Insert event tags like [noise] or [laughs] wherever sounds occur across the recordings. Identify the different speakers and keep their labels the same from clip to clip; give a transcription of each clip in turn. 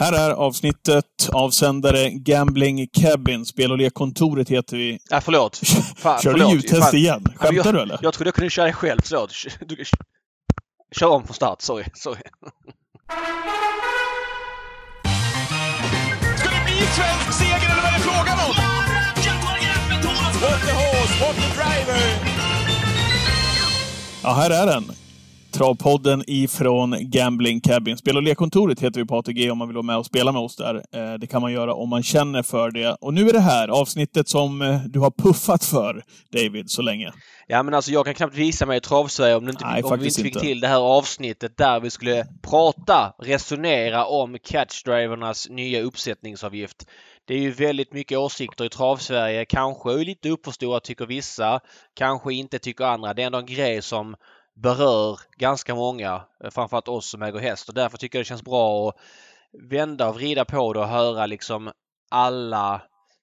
Speaker 1: Här är avsnittet avsändare Gambling Cabin. Spel och lekkontoret heter vi.
Speaker 2: Nej, förlåt. [laughs]
Speaker 1: Fan, Kör du ljudtest igen? Skämtar
Speaker 2: jag,
Speaker 1: du eller?
Speaker 2: Jag trodde jag kunde köra det själv. Förlåt. Kör om från start. Sorry. Sorry.
Speaker 3: Ska det bli svensk seger eller vad är det frågan om? What the horse, what the driver!
Speaker 1: Ja, här är den. Travpodden ifrån Gambling Cabin. Spel och lekkontoret heter vi på ATG om man vill vara med och spela med oss där. Eh, det kan man göra om man känner för det. Och nu är det här avsnittet som eh, du har puffat för, David, så länge.
Speaker 2: Ja men alltså jag kan knappt visa mig i Travsverige om, inte, Nej, om vi inte fick inte. till det här avsnittet där vi skulle prata, resonera om catchdrivernas nya uppsättningsavgift. Det är ju väldigt mycket åsikter i Travsverige. Kanske lite uppförstorat tycker vissa. Kanske inte tycker andra. Det är ändå en grej som berör ganska många, eh, framförallt oss som äger häst. Och därför tycker jag det känns bra att vända och vrida på det och höra liksom alla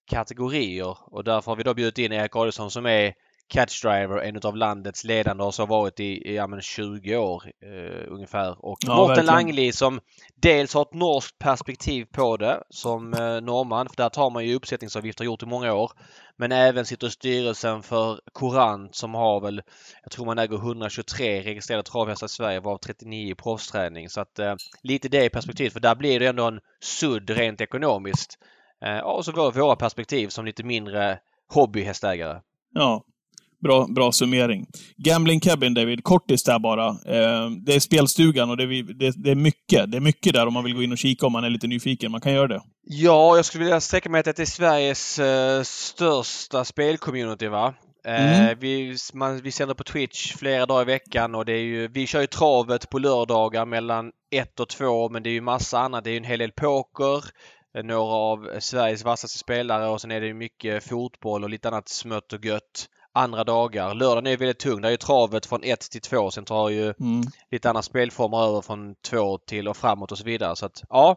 Speaker 2: kategorier. Och därför har vi då bjudit in Erik Adielsson som är catchdriver, en av landets ledande och så har varit i, i ja, men 20 år eh, ungefär. Och ja, Morten Langli som dels har ett norskt perspektiv på det som eh, norrman, för där tar man ju uppsättningsavgifter, gjort i många år. Men även sitter i styrelsen för Courant som har väl, jag tror man äger 123 registrerade travhästar i Sverige varav 39 i proffsträning. Så att eh, lite det perspektivet, för där blir det ändå en sudd rent ekonomiskt. Eh, och så våra perspektiv som lite mindre hobbyhästägare.
Speaker 1: Ja, Bra, bra summering. Gambling Cabin, David. Kortis där bara. Eh, det är spelstugan och det är, det, det, är mycket. Det är mycket där om man vill gå in och kika om man är lite nyfiken. Man kan göra det.
Speaker 2: Ja, jag skulle vilja sträcka mig till att det är Sveriges eh, största spelcommunity, va? Eh, mm. vi, man, vi sänder på Twitch flera dagar i veckan och det är ju, vi kör ju travet på lördagar mellan 1 och 2 men det är ju massa annat. Det är ju en hel del poker, eh, några av Sveriges vassaste spelare och sen är det ju mycket fotboll och lite annat smött och gött andra dagar. Lördagen är väldigt tung. Där är ju travet från 1 till 2. Sen tar ju mm. lite andra spelformer över från 2 till och framåt och så vidare. Så att ja,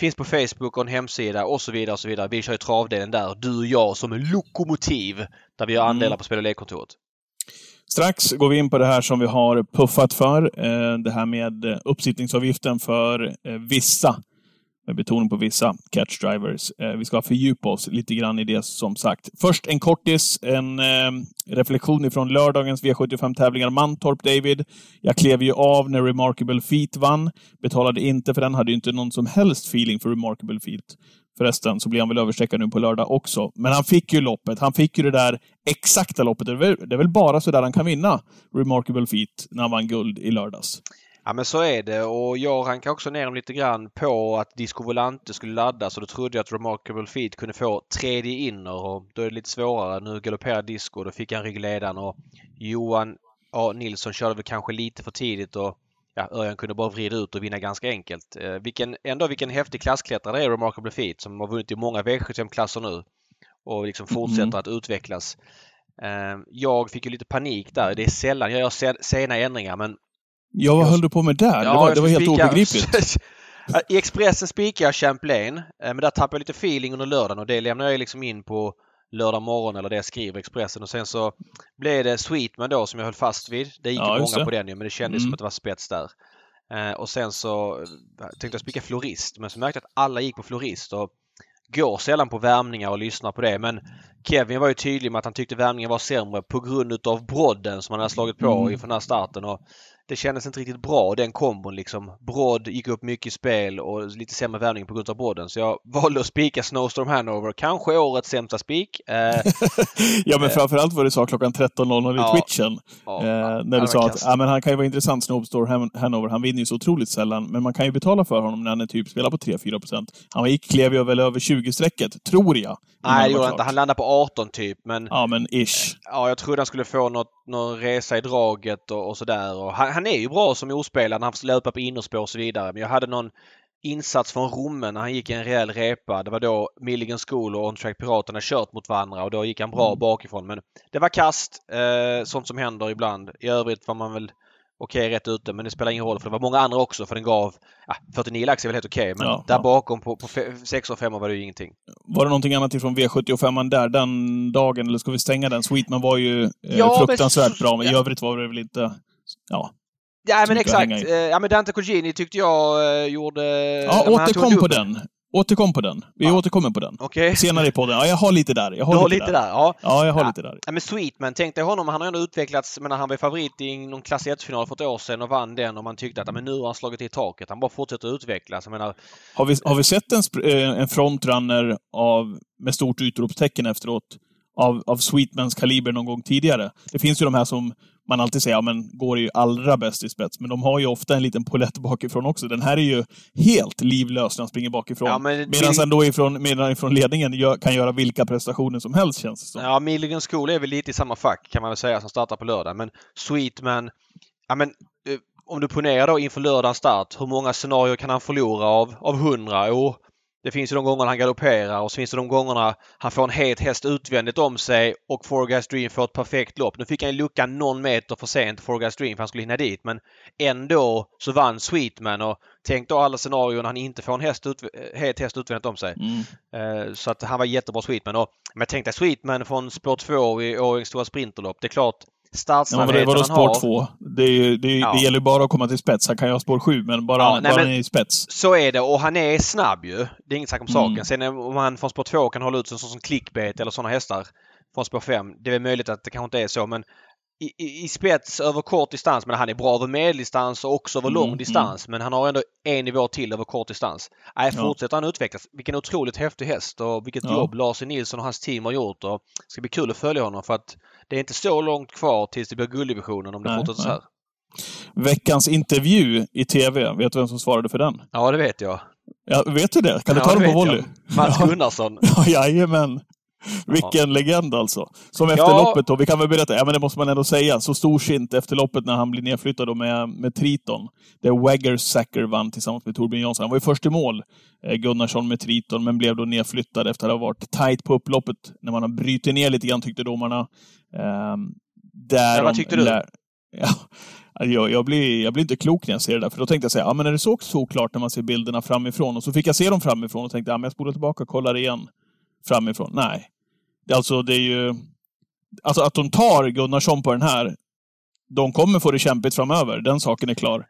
Speaker 2: finns på Facebook och en hemsida och så vidare och så vidare. Vi kör ju travdelen där. Du och jag som en lokomotiv där vi har andelar mm. på spel och lekkontoret.
Speaker 1: Strax går vi in på det här som vi har puffat för. Eh, det här med uppsittningsavgiften för eh, vissa med betoning på vissa catch drivers. Eh, vi ska fördjupa oss lite grann i det som sagt. Först en kortis, en eh, reflektion ifrån lördagens V75-tävlingar Mantorp, David. Jag klev ju av när Remarkable Feet vann. Betalade inte för den, hade ju inte någon som helst feeling för Remarkable Feet. Förresten så blir han väl överstreckad nu på lördag också. Men han fick ju loppet. Han fick ju det där exakta loppet. Det är väl, det är väl bara så där han kan vinna Remarkable Feet när han vann guld i lördags.
Speaker 2: Ja men så är det och jag rankade också ner dem lite grann på att Disco Volante skulle laddas och då trodde jag att Remarkable Feet kunde få tredje inner och då är det lite svårare. Nu galopperar Disco och då fick han ryggledaren och Johan A. Nilsson körde väl kanske lite för tidigt och ja, Örjan kunde bara vrida ut och vinna ganska enkelt. Eh, vilken, ändå vilken häftig klassklättrare det är Remarkable Feet som har vunnit i många V75-klasser nu och liksom fortsätter mm. att utvecklas. Eh, jag fick ju lite panik där. Det är sällan jag gör sena ändringar men
Speaker 1: Ja, vad höll du på med där? Ja, det var, det var helt spika, obegripligt. [laughs]
Speaker 2: I Expressen spikar jag Champlain, eh, men där tappade jag lite feeling under lördagen och det lämnar jag liksom in på lördag morgon eller det jag skriver Expressen och sen så blev det Sweetman då som jag höll fast vid. Det gick ja, många på den ju men det kändes mm. som att det var spets där. Eh, och sen så tänkte jag spika Florist men så märkte jag att alla gick på Florist och går sällan på värmningar och lyssnar på det men Kevin var ju tydlig med att han tyckte värmningen var sämre på grund utav brodden som han hade slagit på mm. inför den här starten och det kändes inte riktigt bra den kombon liksom. Brodd gick upp mycket i spel och lite sämre värvning på grund av brodden. Så jag [laughs] valde att spika Snowstorm Hanover. Kanske årets sämsta spik. Eh, [laughs]
Speaker 1: ja men eh, framförallt vad du sa klockan 13.00 i ja, Twitchen. Ja, eh, när du sa att ja, men han kan ju vara intressant Snowstorm Hanover. Han vinner ju så otroligt sällan. Men man kan ju betala för honom när han är typ spelar på 3-4 procent. Han gick, klev ju väl över 20-strecket, tror jag.
Speaker 2: Nej, det gjorde han inte. Han landade på 18 typ. Men,
Speaker 1: ja, men ish.
Speaker 2: Ja, jag trodde han skulle få något, någon resa i draget och, och sådär. Han, han, är ju bra som ospelad. Han får löpa på innerspår och så vidare. Men jag hade någon insats från Romme när han gick i en rejäl repa. Det var då Milligan School och On Track Piraterna kört mot varandra och då gick han bra mm. bakifrån. Men det var kast. Eh, sånt som händer ibland. I övrigt var man väl okej rätt ute men det spelar ingen roll för det var många andra också för den gav ja, 49 lax är väl helt okej men ja, där ja. bakom på, på 6 och 5 var det ju ingenting.
Speaker 1: Var det någonting annat ifrån V75 där den dagen eller ska vi stänga den? Sweetman var ju eh, ja, fruktansvärt men... bra men i övrigt var det väl inte... Ja.
Speaker 2: Ja men exakt. Eh, ja men Dante Cugini tyckte jag uh, gjorde...
Speaker 1: Ja, återkom på den. Återkom på den. Vi ja. återkommer på den.
Speaker 2: Okay.
Speaker 1: Senare i podden. Ja, jag har lite där. Jag har,
Speaker 2: du har
Speaker 1: lite,
Speaker 2: lite där. där. Ja.
Speaker 1: ja, jag har ja. lite där.
Speaker 2: Ja, men Sweetman, tänk dig honom. Han har ändå utvecklats. Men han var favorit i någon klass 1-final för ett år sedan och vann den och man tyckte att men nu har han slagit i taket. Han bara fortsätter utvecklas. Jag menar...
Speaker 1: har, vi, har vi sett en, eh, en frontrunner av, med stort utropstecken efteråt av, av Sweetmans kaliber någon gång tidigare? Det finns ju de här som man alltid säger, ja men går ju allra bäst i spets. Men de har ju ofta en liten polett bakifrån också. Den här är ju helt livlös när han springer bakifrån. Ja, men medan han då ifrån, medan ifrån ledningen gör, kan göra vilka prestationer som helst känns det som.
Speaker 2: Ja, Milligan School är väl lite i samma fack kan man väl säga som startar på lördag. Men Sweetman, ja men eh, om du ponerar då inför lördagens start, hur många scenarier kan han förlora av, av 100? Jo, det finns ju de gångerna han galopperar och så finns det de gångerna han får en het häst utvändigt om sig och Four Guys Dream får ett perfekt lopp. Nu fick han ju lucka någon meter för sent Four Guys Dream för han skulle hinna dit men ändå så vann Sweetman och tänk då alla scenarion han inte får en häst ut, het häst utvändigt om sig. Mm. Uh, så att han var jättebra Sweetman. Och, men tänk dig Sweetman från spår 2 i Årjängs stora sprinterlopp. Det är klart startsnabbheten ja,
Speaker 1: vadå, vadå spår 2? Det, det, ja. det gäller bara att komma till spets. Han kan ju ha spår 7 men bara, ja, nej, bara men, i spets.
Speaker 2: Så är det och han är snabb ju. Det är inget snack om saken. Mm. Sen om han från spår 2 kan hålla ut en sån som clickbait eller sådana hästar från spår 5. Det är möjligt att det kanske inte är så men i, i, i, spets över kort distans. Men han är bra över medeldistans och också över mm, lång mm. distans. Mm. Men han har ändå en nivå till över kort distans. Nej, fortsätter ja. han utvecklas. Vilken otroligt häftig häst och vilket ja. jobb Lars Nilsson och hans team har gjort. Och det ska bli kul att följa honom för att det är inte så långt kvar tills det blir gulddivisionen om det nej, fortsätter så här.
Speaker 1: Veckans intervju i TV, vet du vem som svarade för den?
Speaker 2: Ja, det vet jag.
Speaker 1: Ja, vet du det? Kan du ja, ta den på volley?
Speaker 2: Mats Gunnarsson. [laughs]
Speaker 1: Ja, jajamän. [laughs] Vilken legend alltså. Som efter ja. loppet då, vi kan väl berätta, ja men det måste man ändå säga, så storsint efter loppet när han blir nedflyttad med, med Triton. Där Wagger Sacker vann tillsammans med Torbjörn Jansson. Han var ju först i mål, eh, Gunnarsson med Triton, men blev då nedflyttad efter att ha varit tight på upploppet. När man har brutit ner lite grann tyckte domarna. Eh,
Speaker 2: där ja, vad tyckte du? Lär, [laughs]
Speaker 1: ja, jag, jag, blir, jag blir inte klok när jag ser det där, för då tänkte jag säga, ja men är det så såklart när man ser bilderna framifrån? Och så fick jag se dem framifrån och tänkte, ja men jag spolar tillbaka och kollar igen framifrån. Nej, Alltså det är ju... Alltså att de tar Gunnarsson på den här, de kommer få det kämpigt framöver. Den saken är klar.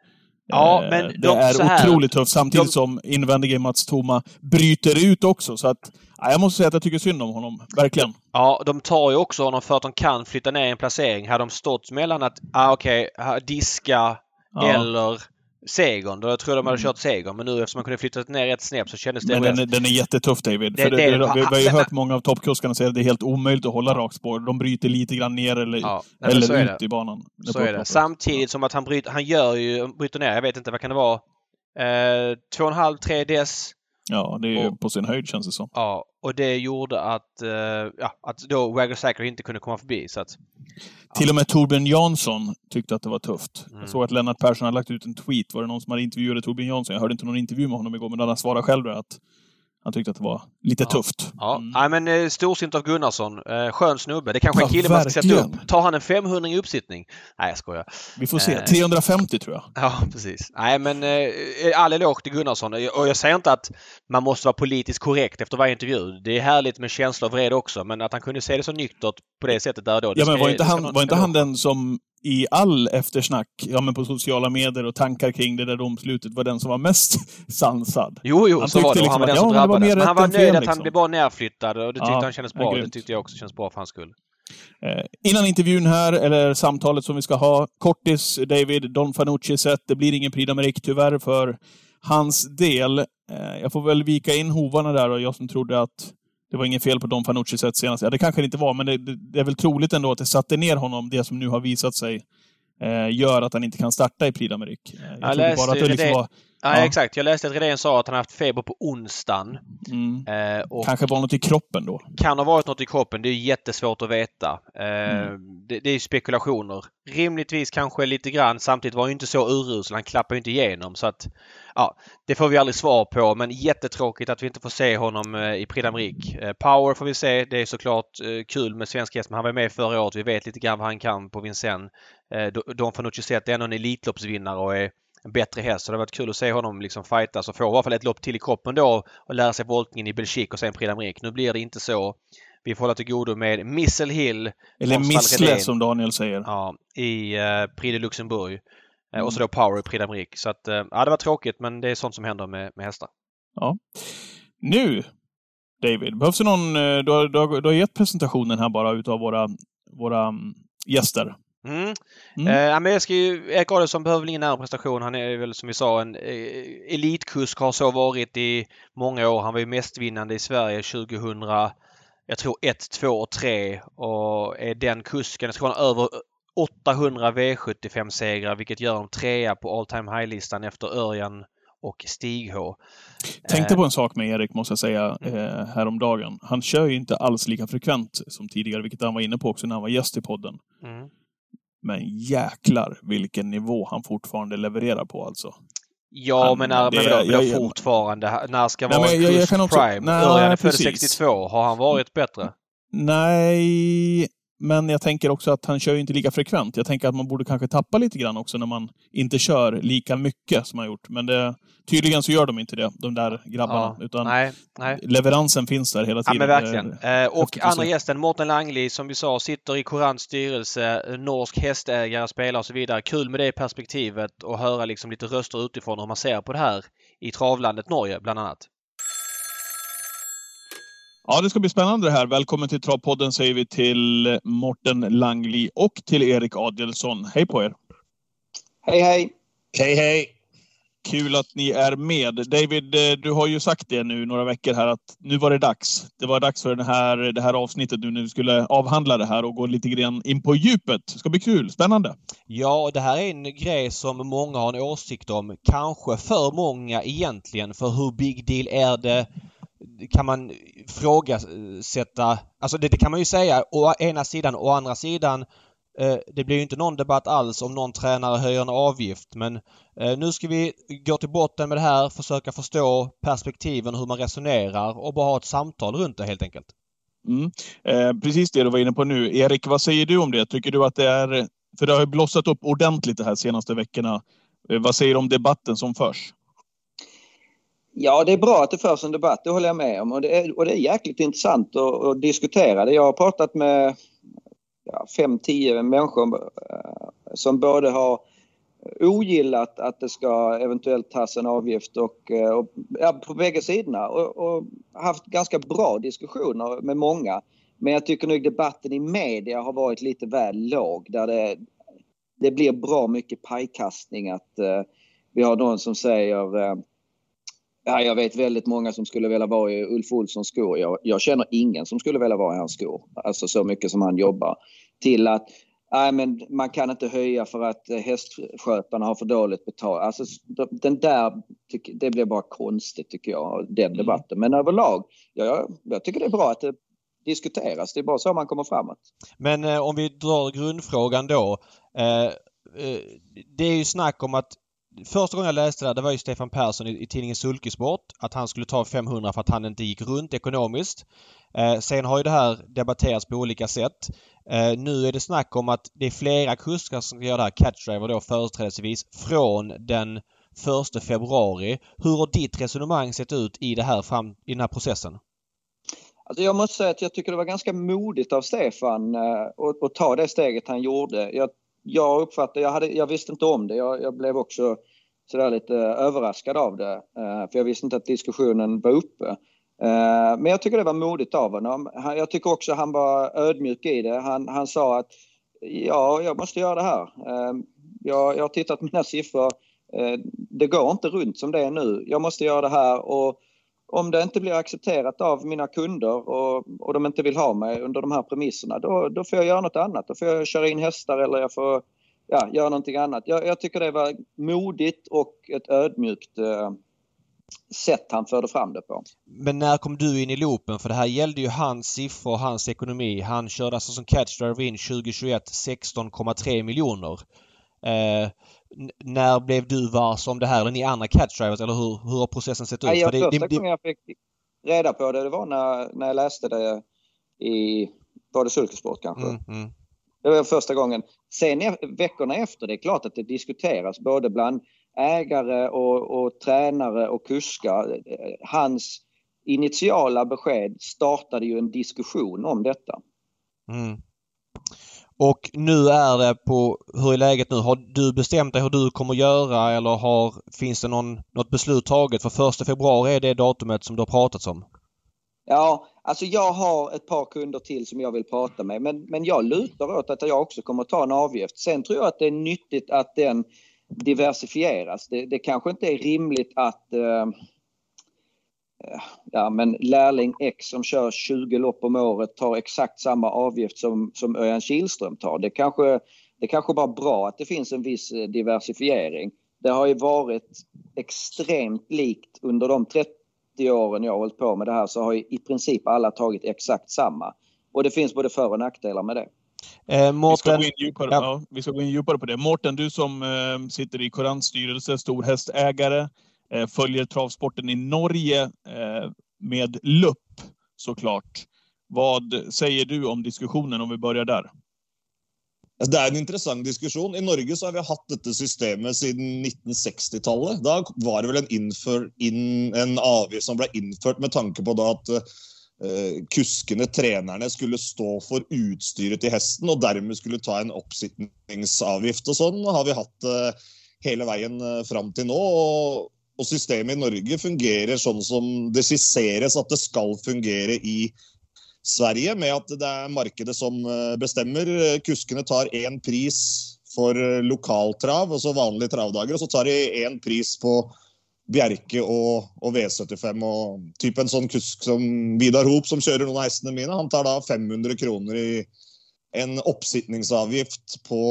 Speaker 2: Ja, eh, men
Speaker 1: det är här, otroligt tufft samtidigt de, som invändige Mats Toma bryter ut också. Så att, ja, jag måste säga att jag tycker synd om honom. Verkligen.
Speaker 2: Ja, de tar ju också honom för att de kan flytta ner en placering. Hade de stått mellan att, ah, okej, okay, diska ja. eller segern. Då jag tror de hade mm. kört segern. Men nu eftersom man kunde flytta ner ett snäpp så kändes det...
Speaker 1: Men den är, den är jättetuff David. Det, det, det, vi, vi har ju hört många av toppkuskarna säga att det är helt omöjligt att hålla rakt spår. De bryter lite grann ner eller, ja, eller ut i banan.
Speaker 2: Så är det. Samtidigt som att han bryter, han gör ju, bryter ner, jag vet inte, vad kan det vara? Eh, 2,5-3 dess.
Speaker 1: Ja, det är ju på sin höjd känns det som.
Speaker 2: Ja, och det gjorde att, eh, ja, att då Wagger Sacker inte kunde komma förbi. Så att,
Speaker 1: till och med Torbjörn Jansson tyckte att det var tufft. Mm. Jag såg att Lennart Persson hade lagt ut en tweet. Var det någon som hade intervjuat Torbjörn Jansson? Jag hörde inte någon intervju med honom igår, men han svarade själv att han tyckte att det var lite
Speaker 2: ja.
Speaker 1: tufft.
Speaker 2: Ja, mm. Nej, men eh, storsint av Gunnarsson. Eh, skön snubbe. Det kanske är en kille man ska sätta upp. Tar han en 500 i uppsittning? Nej, jag skojar.
Speaker 1: Vi får se. Eh, 350 tror jag.
Speaker 2: Ja, precis. Nej, men eh, all eloge till Gunnarsson. Och jag säger inte att man måste vara politiskt korrekt efter varje intervju. Det är härligt med känsla och vrede också, men att han kunde se det så nyktert på det sättet där då.
Speaker 1: Ja, men var inte han, var inte han den som i all eftersnack ja, men på sociala medier och tankar kring det där domslutet var den som var mest [laughs] sansad.
Speaker 2: Jo, jo, han så var det. Liksom han var den som ja, drabbades. Men han var nöjd att liksom. han blev bara nerflyttad och det tyckte ja, han kändes bra. Det tyckte jag också känns bra för hans skull.
Speaker 1: Eh, innan intervjun här, eller samtalet som vi ska ha, kortis David, Don Fanucci sett. Det blir ingen Prix d'Amérique tyvärr för hans del. Eh, jag får väl vika in hovarna där och jag som trodde att det var inget fel på Don Fanucci sett senast. Ja, det kanske det inte var, men det, det, det, är väl troligt ändå att det satte ner honom, det som nu har visat sig eh, gör att han inte kan starta i Prix d'Amérique. Eh, jag, jag trodde bara att det liksom var
Speaker 2: Ja, exakt. Jag läste att Redén sa att han haft feber på onsdagen.
Speaker 1: Mm. Eh, Kanske var något i kroppen då?
Speaker 2: Kan ha varit något i kroppen. Det är jättesvårt att veta. Eh, mm. det, det, är spekulationer. Rimligtvis kanske lite grann. Samtidigt var han inte så urusel. Han klappar inte igenom. Så att, ja, det får vi aldrig svar på. Men jättetråkigt att vi inte får se honom eh, i Prix. Eh, Power får vi se. Det är såklart eh, kul med svensk häst. Men han var med förra året. Vi vet lite grann vad han kan på Vincennes. Eh, Don Fanucci sett är ändå en Elitloppsvinnare och är en bättre häst. Så det har varit kul att se honom liksom fightas och få i alla fall ett lopp till i kroppen då och lära sig voltningen i Belgique och sen Prix d'Amérique. Nu blir det inte så. Vi får hålla till godo med Missel Hill.
Speaker 1: Eller Missle som Daniel säger.
Speaker 2: Ja, i uh, Prix de Luxemburg. Mm. Och så då Power i Prix d'Amérique. Så att, ja det var tråkigt men det är sånt som händer med, med hästar.
Speaker 1: Ja. Nu, David, behövs det någon... Du har, du, har, du har gett presentationen här bara utav våra, våra mm, gäster.
Speaker 2: Mm. Mm. Eh, men jag ska ju, Erik Adelsson behöver väl ingen närmare prestation. Han är väl som vi sa en eh, elitkusk, har så varit i många år. Han var ju mestvinnande i Sverige 2000, jag tror 1, 2 och 3 och är den kusken. Jag tror han över 800 V75-segrar vilket gör honom trea på all time high-listan efter Örjan och Stig H.
Speaker 1: Tänkte på en sak med Erik, måste jag säga, mm. eh, häromdagen. Han kör ju inte alls lika frekvent som tidigare, vilket han var inne på också när han var gäst i podden. Mm. Men jäklar vilken nivå han fortfarande levererar på alltså.
Speaker 2: Ja, han, men när, det, men då, jag, fortfarande, när ska vara nej, jag, jag, jag också, Prime? Nej, Örjan är född 62. Har han varit bättre?
Speaker 1: Nej, men jag tänker också att han kör inte lika frekvent. Jag tänker att man borde kanske tappa lite grann också när man inte kör lika mycket som han gjort. Men det, tydligen så gör de inte det, de där grabbarna. Ja, utan nej, nej. leveransen finns där hela tiden.
Speaker 2: Ja, men verkligen. Eh, och andra gästen, Mårten Langli, som vi sa, sitter i Courants styrelse, norsk hästägare, spelare och så vidare. Kul med det perspektivet och höra liksom lite röster utifrån hur man ser på det här i travlandet Norge, bland annat.
Speaker 1: Ja, det ska bli spännande det här. Välkommen till Travpodden säger vi till Morten Langli och till Erik Adelsson. Hej på er!
Speaker 4: Hej, hej!
Speaker 5: Hej, hej!
Speaker 1: Kul att ni är med. David, eh, du har ju sagt det nu några veckor här att nu var det dags. Det var dags för den här, det här avsnittet nu när vi skulle avhandla det här och gå lite grann in på djupet. Det ska bli kul, spännande.
Speaker 2: Ja, det här är en grej som många har en åsikt om. Kanske för många egentligen, för hur big deal är det? Kan man frågasätta, eh, alltså det, det, kan man ju säga å ena sidan, å andra sidan eh, det blir ju inte någon debatt alls om någon tränare höjer en avgift men eh, nu ska vi gå till botten med det här, försöka förstå perspektiven, hur man resonerar och bara ha ett samtal runt det helt enkelt.
Speaker 1: Mm. Eh, precis det du var inne på nu. Erik, vad säger du om det? Tycker du att det är... För det har ju blossat upp ordentligt de här senaste veckorna. Eh, vad säger du om debatten som förs?
Speaker 4: Ja, det är bra att det förs en debatt, det håller jag med om. Och det är, och det är jäkligt intressant att, att diskutera det. Jag har pratat med ja, fem, tio människor eh, som både har ogillat att det ska eventuellt tas en avgift och, eh, och ja, på bägge sidorna och, och, haft ganska bra diskussioner med många. Men jag tycker nog debatten i media har varit lite väl låg där det, det blir bra mycket pajkastning att uh, vi har någon som säger uh, Ja, jag vet väldigt många som skulle vilja vara i Ulf Olssons skor. Jag, jag känner ingen som skulle vilja vara i hans skor. Alltså så mycket som han jobbar. Till att nej, men man kan inte höja för att hästskötarna har för dåligt betalt. Alltså, den där, det blir bara konstigt tycker jag, den mm. debatten. Men överlag, ja, jag tycker det är bra att det diskuteras. Det är bara så man kommer framåt.
Speaker 2: Men eh, om vi drar grundfrågan då. Eh, eh, det är ju snack om att Första gången jag läste det, det var ju Stefan Persson i, i tidningen Sulkesport. Att han skulle ta 500 för att han inte gick runt ekonomiskt. Eh, sen har ju det här debatterats på olika sätt. Eh, nu är det snack om att det är flera kuskar som ska göra det här catchdriver då företrädesvis från den 1 februari. Hur har ditt resonemang sett ut i, det här fram, i den här processen?
Speaker 4: Alltså jag måste säga att jag tycker det var ganska modigt av Stefan eh, att, att ta det steget han gjorde. Jag jag uppfattade, jag, hade, jag visste inte om det. Jag, jag blev också sådär lite överraskad av det. Eh, för jag visste inte att diskussionen var uppe. Eh, men jag tycker det var modigt av honom. Jag tycker också han var ödmjuk i det. Han, han sa att ja, jag måste göra det här. Eh, jag, jag har tittat på mina siffror. Det går inte runt som det är nu. Jag måste göra det här och om det inte blir accepterat av mina kunder och, och de inte vill ha mig under de här premisserna, då, då får jag göra något annat. Då får jag köra in hästar eller jag får ja, göra någonting annat. Jag, jag tycker det var modigt och ett ödmjukt eh, sätt han förde fram det på.
Speaker 2: Men när kom du in i loopen? För det här gällde ju hans siffror och hans ekonomi. Han körde alltså som catch driver in 2021 16,3 miljoner. Eh, när blev du vars om det här? Eller ni andra catchdrivers eller hur, hur har processen sett ut?
Speaker 4: Nej, jag, det, första det, gången jag fick reda på det, det var när, när jag läste det i, var det Sulkesport kanske? Mm, mm. Det var första gången. Sen veckorna efter, det är klart att det diskuteras både bland ägare och, och tränare och kuskar. Hans initiala besked startade ju en diskussion om detta.
Speaker 2: Mm. Och nu är det på, hur är läget nu? Har du bestämt dig hur du kommer göra eller har, finns det någon, något beslut taget? För första februari är det datumet som det har pratats om.
Speaker 4: Ja, alltså jag har ett par kunder till som jag vill prata med men, men jag lutar åt att jag också kommer att ta en avgift. Sen tror jag att det är nyttigt att den diversifieras. Det, det kanske inte är rimligt att eh, ja, men lärling X som kör 20 lopp om året tar exakt samma avgift som, som Örjan Kihlström tar. Det kanske, det kanske bara bra att det finns en viss eh, diversifiering. Det har ju varit extremt likt under de 30 åren jag har hållit på med det här så har i princip alla tagit exakt samma. Och det finns både för och nackdelar med det.
Speaker 1: Eh, Mårten, vi, ska gå in djupare, ja. Ja, vi ska gå in djupare på det. Mårten, du som eh, sitter i Korans styrelse, stor hästägare, eh, Eh, följer travsporten i Norge eh, med lupp såklart. Vad säger du om diskussionen om vi börjar där?
Speaker 5: Alltså, det är en intressant diskussion. I Norge så har vi haft detta systemet sedan 1960-talet. Då var det väl en, inför, in, en avgift som blev infört med tanke på att eh, uh, kuskene, tränarna, skulle stå för utstyret i hästen och därmed skulle ta en uppsittningsavgift. Och sånn har vi haft uh, hela vägen fram till nu. Och, och systemet i Norge fungerar sånn som det skisseres att det ska fungera i Sverige, med att det är marknaden som eh, bestemmer. bestämmer. Kuskene tar én pris för eh, lokaltrav, och vanlige vanliga travdagar, och så tar de én pris på Bjerke och, og, V75. Och typ en sån kusk som Vidar Hop som kör noen av hestene mine, han tar da 500 kronor i en uppsittningsavgift på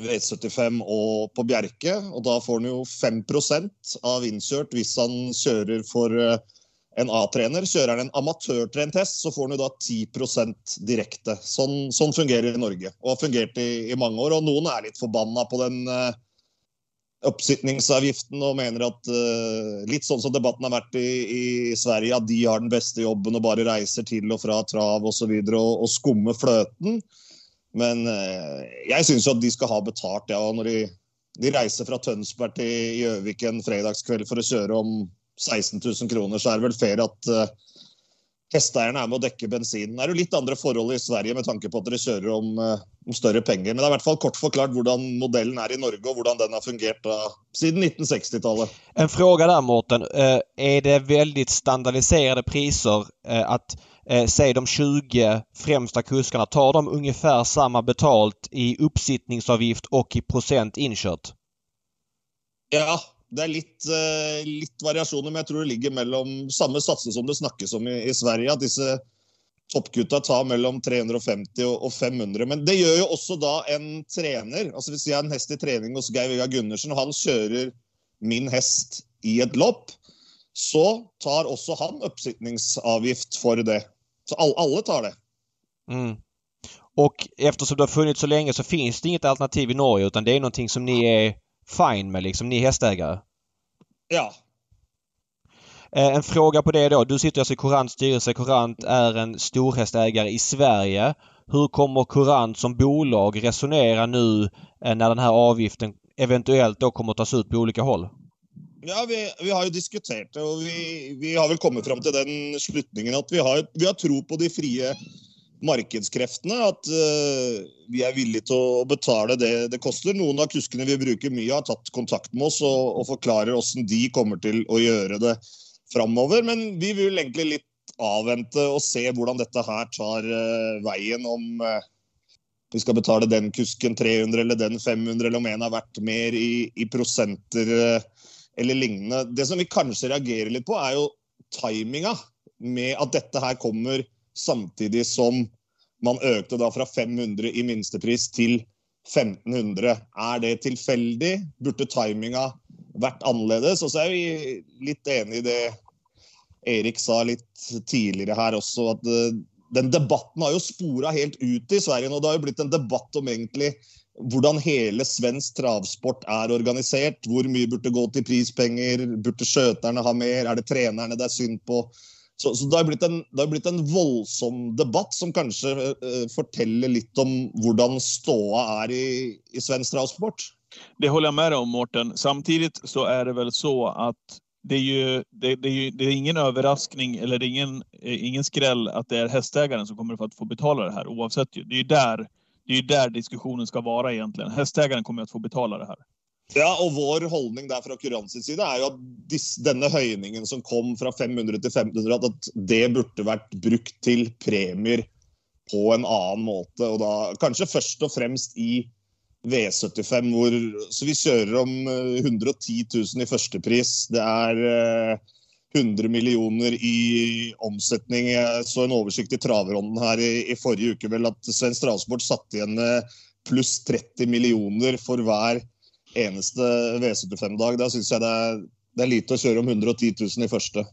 Speaker 5: V75 och på Bjerke. Och då får han ju 5 av inkört om han kör för eh, en A-trener. Kjører han en amatørtrent hest, så får han jo da 10 direkte. Sånn, sånn, fungerer i Norge, og har fungert i, i, mange år. Og noen er litt forbanna på den uh, oppsitningsavgiften og mener at uh, Litt sånn som debatten har vært i, i, Sverige, at de har den beste jobben og bare reiser til og fra trav osv. Og, så videre, og, og skummer fløten. Men uh, jeg syns jo at de skal ha betalt, ja. Når de, de reiser fra Tønsberg til Gjøvik en fredagskveld for å kjøre om 16 000 kroner, så är det väl fair att uh, eh, hästägarna är med och täcker bensinen. Det är ju lite andra förhållanden i Sverige med tanke på att de kör om, uh, om större pengar. Men det är i alla fall kort förklarat hur modellen är i Norge och hur den har fungerat uh, sedan 1960-talet.
Speaker 2: En fråga där Mårten. Uh, är det väldigt standardiserade priser att eh, säg de 20 främsta kuskarna, tar de ungefär samma betalt i uppsittningsavgift och i procent inkört?
Speaker 5: Ja, det är lite eh, uh, litt, men jag tror det ligger mellan samma satser som det snackas om i, i Sverige. Att dessa toppgutta tar mellan 350 och 500. Men det gör ju också då en tränare. Alltså, Hvis säger har en häst i träning hos Geir Vegard Gundersen, och han kör min häst i ett lopp, så tar också han uppsittningsavgift för det. Så all, alla tar det.
Speaker 2: Mm. Och eftersom det har funnits så länge så finns det inget alternativ i Norge utan det är någonting som ni är fine med liksom, ni är hästägare?
Speaker 5: Ja.
Speaker 2: Eh, en fråga på det då. Du sitter alltså i Courants styrelse. Courant är en storhästägare i Sverige. Hur kommer Courant som bolag resonera nu eh, när den här avgiften eventuellt då kommer att tas ut på olika håll?
Speaker 5: Ja, vi, vi har ju diskuterat det och vi, vi har väl kommit fram till den slutningen att vi har, vi har tro på de fria markedskreftene at uh, eh, vi er villige til å betale det det koster. Noen av kuskene vi bruker mye, har tatt kontakt med oss og, og forklarer hvordan de kommer til å gjøre det framover. Men vi vil egentlig litt avvente og se hvordan dette her tar eh, uh, veien. Om uh, vi skal betale den kusken 300 eller den 500, eller om en har vært mer i, i prosenter eller lignende. Det som vi kanskje reagerer litt på, er jo timinga med at dette her kommer samtidig som man ökade da fra 500 i minstepris till 1500. Är det tillfälligt? Burde timinga vært annerledes? Och så är vi lite eniga i det Erik sa lite tidigare här också, att eh, den debatten har ju spora helt ut i Sverige. och Det har ju blivit en debatt om egentlig hvordan hele svensk travsport är organiserad. Hur mycket burde gå till prispengar? Burde skjøterne ha mer? Är det tränarna det är synd på? Så, så det, har blivit en, det har blitt en voldsom debatt som kanske berättar eh, forteller lite om hvordan ståa är i, i svensk travsport.
Speaker 1: Det håller jag med dig om Mårten. Samtidigt så är det väl så att det är ju det, det är, ju, det är ingen överraskning eller det är ingen, eh, ingen skräll att det är hästägaren som kommer att få betala det här oavsett. Det är ju där det är ju där diskussionen ska vara egentligen. Hästägaren kommer att få betala det här.
Speaker 5: Ja, och vår hållning där från Kurans sida är ju att denna höjningen som kom från 500 till 500 att det borde varit brukt till premier på en annan måte. Och då kanske först och främst i V75, hvor, så vi kör om eh, 110 000 i första pris. Det är eh, 100 miljoner i omsättning. Jag såg en översikt i travronden här i, i förra veckan, väl att Svensk Travsport satte igen eh, plus 30 miljoner för varje eneste V75-dag. Da syns jag det är det er, lite att köra om 110 000 i första.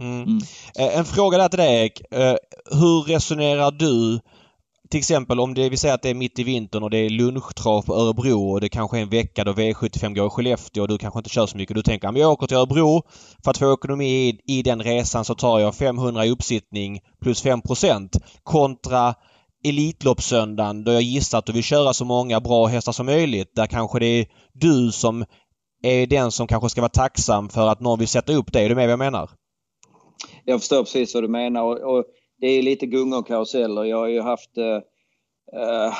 Speaker 2: Mm. Mm. En fråga där till dig Erik. Eh, hur resonerar du till exempel om det, vi säger att det är mitt i vintern och det är lunchtrav på Örebro och det kanske är en vecka då V75 går i Skellefteå och du kanske inte kör så mycket. Du tänker att jag åker till Örebro för att få ekonomi i, i den resan så tar jag 500 i uppsittning plus 5% kontra Elitloppssöndagen då jag gissar att du vill köra så många bra hästar som möjligt. Där kanske det är du som är den som kanske ska vara tacksam för att någon vill sätta upp dig. Är du med vad jag menar?
Speaker 4: Jag förstår precis vad du menar och, och det är lite gungor och karuseller. Jag har ju haft eh, eh,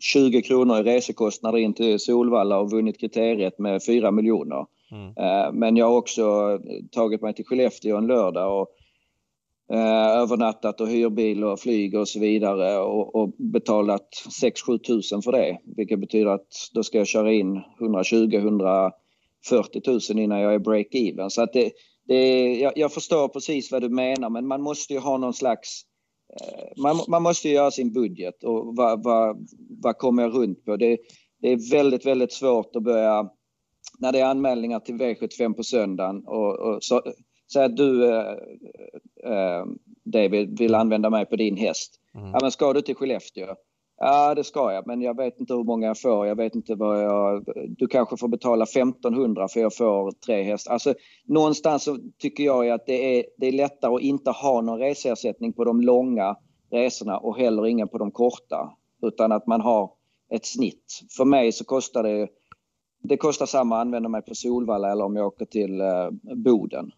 Speaker 4: 20 kronor i resekostnader in till Solvalla och vunnit kriteriet med 4 miljoner. Mm. Eh, men jag har också tagit mig till Skellefteå en lördag och eh, övernattat och hyrbil och flyg och så vidare och, och betalat 6-7 tusen för det. Vilket betyder att då ska jag köra in 120-140 tusen innan jag är break-even. Så att det, det, jag, jag, förstår precis vad du menar men man måste ju ha någon slags eh, man, man måste ju göra sin budget och vad, vad, vad kommer jag runt på? Det, det är väldigt, väldigt svårt att börja när det är anmälningar till V75 på söndagen och, och så, Säg att du, eh, eh, David, vill använda mig på din häst. Mm. Ja, men ska du till Skellefteå? Ja, det ska jag, men jag vet inte hur många jag får. Jag vet inte vad jag... Du kanske får betala 1500 för jag får tre hästar. Alltså, någonstans så tycker jag att det är, det är lättare att inte ha någon reseersättning på de långa resorna och heller ingen på de korta. Utan att man har ett snitt. För mig så kostar det... Det kostar samma att använda mig på Solvalla eller om jag åker till eh, Boden.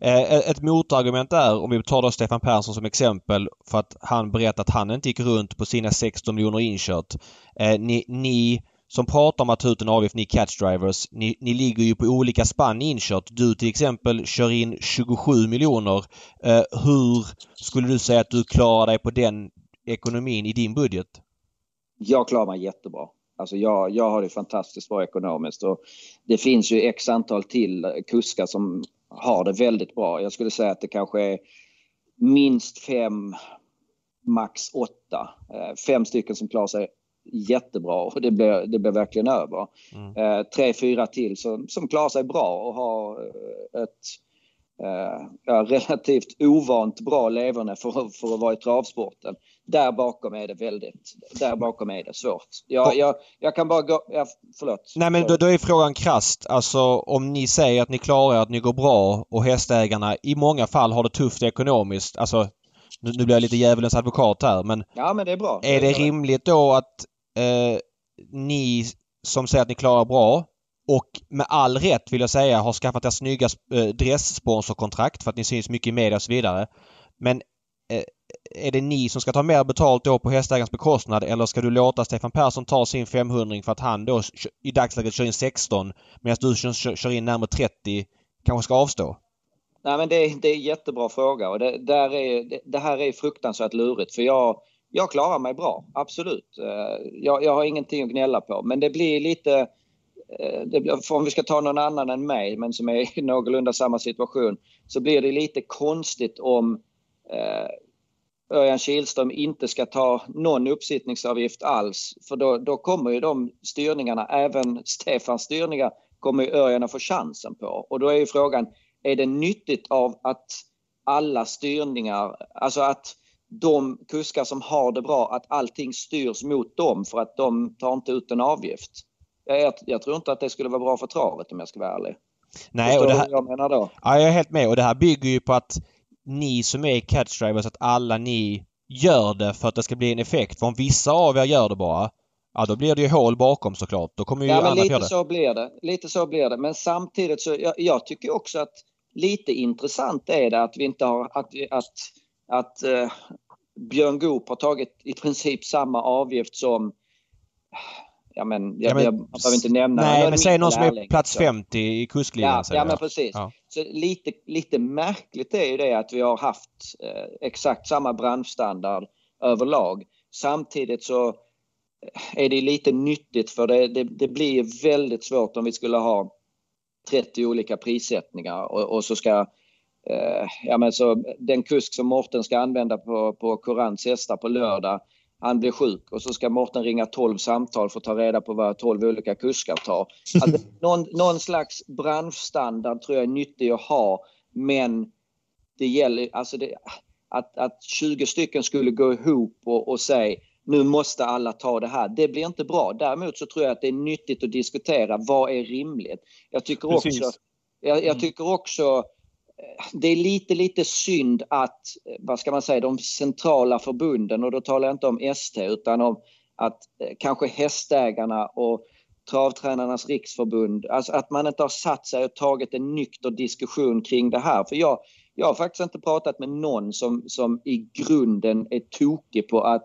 Speaker 2: Eh, ett motargument är, om vi tar då Stefan Persson som exempel, för att han berättar att han inte gick runt på sina 16 miljoner inkört. Eh, ni, ni som pratar om att ta ut en avgift, ni catchdrivers, ni, ni ligger ju på olika spann inkört. Du till exempel kör in 27 miljoner. Eh, hur skulle du säga att du klarar dig på den ekonomin i din budget?
Speaker 4: Jag klarar mig jättebra. Alltså jag, jag har det fantastiskt bra ekonomiskt och det finns ju x antal till kuskar som har det väldigt bra. Jag skulle säga att det kanske är minst fem, max åtta. Eh, fem stycken som klarar sig jättebra och det blir, det blir verkligen över. Mm. Eh, tre, fyra till som, som klarar sig bra och har eh, ett ja, [laughs] relativt ovant bra leverne för, för att vara i travsporten. Där bakom är det väldigt, där bakom är det svårt. Jag, jag, jag kan bara gå, ja, förlåt.
Speaker 2: Nej men då, då är frågan krast. Alltså om ni säger att ni klarar att ni går bra och hästägarna i många fall har det tufft ekonomiskt. Alltså nu, nu blir jag lite djävulens advokat här men...
Speaker 4: Ja men det är bra.
Speaker 2: Är det, det rimligt då att eh, ni som säger att ni klarar bra och med all rätt vill jag säga har skaffat er snygga eh, dresssponsorkontrakt för att ni syns mycket i media och så vidare. Men eh, är det ni som ska ta mer betalt då på hästägarens bekostnad eller ska du låta Stefan Persson ta sin 500 för att han då i dagsläget kör in 16 medan du kör in närmare 30 kanske ska avstå?
Speaker 4: Nej men det är, det är en jättebra fråga och det, där är, det, det här är fruktansvärt lurigt för jag, jag klarar mig bra, absolut. Eh, jag, jag har ingenting att gnälla på men det blir lite eh, det blir, om vi ska ta någon annan än mig men som är i [laughs] någorlunda samma situation så blir det lite konstigt om eh, Örjan Kihlström inte ska ta någon uppsittningsavgift alls. För då, då kommer ju de styrningarna, även Stefans styrningar, kommer ju Örjan att få chansen på. Och då är ju frågan, är det nyttigt av att alla styrningar, alltså att de kuskar som har det bra, att allting styrs mot dem för att de tar inte ut en avgift. Jag, jag tror inte att det skulle vara bra för travet om jag ska vara ärlig.
Speaker 2: Nej, och det här, jag menar då? Ja, jag är helt med och det här bygger ju på att ni som är catchdrivers, att alla ni gör det för att det ska bli en effekt. För om vissa av er gör det bara, ja då blir det ju hål bakom såklart. Då kommer ju
Speaker 4: ja,
Speaker 2: men
Speaker 4: lite det. så blir det. Lite så blir det. Men samtidigt så, jag, jag tycker också att lite intressant är det att vi inte har, att, att, att uh, Björn Goop har tagit i princip samma avgift som Ja men jag, ja, men, jag, jag behöver inte nämna
Speaker 2: Nej men säg någon som är plats 50 i kuskligan.
Speaker 4: Ja, ja men precis. Ja. Så lite, lite märkligt är ju det att vi har haft eh, exakt samma branschstandard överlag. Samtidigt så eh, är det lite nyttigt för det, det, det blir väldigt svårt om vi skulle ha 30 olika prissättningar och, och så ska eh, ja, men så den kusk som Morten ska använda på, på Corans hästar på lördag han blir sjuk och så ska Morten ringa 12 samtal för att ta reda på vad 12 olika kuskar tar. [laughs] Alltså, någon, någon slags branschstandard tror jag är nyttig att ha men det gäller alltså det, att, att 20 stycken skulle gå ihop och, och säga nu måste alla ta det här. Det blir inte bra. Däremot så tror jag att det är nyttigt att diskutera vad är rimligt. Jag tycker också, jag, jag mm. tycker också det är lite, lite synd att, vad ska man säga, de centrala förbunden, och då talar jag inte om ST utan om att eh, kanske hästägarna och Travtränarnas riksförbund, alltså att man inte har satt sig och tagit en nykter diskussion kring det här. För jag, jag har faktiskt inte pratat med någon som, som i grunden är tokig på att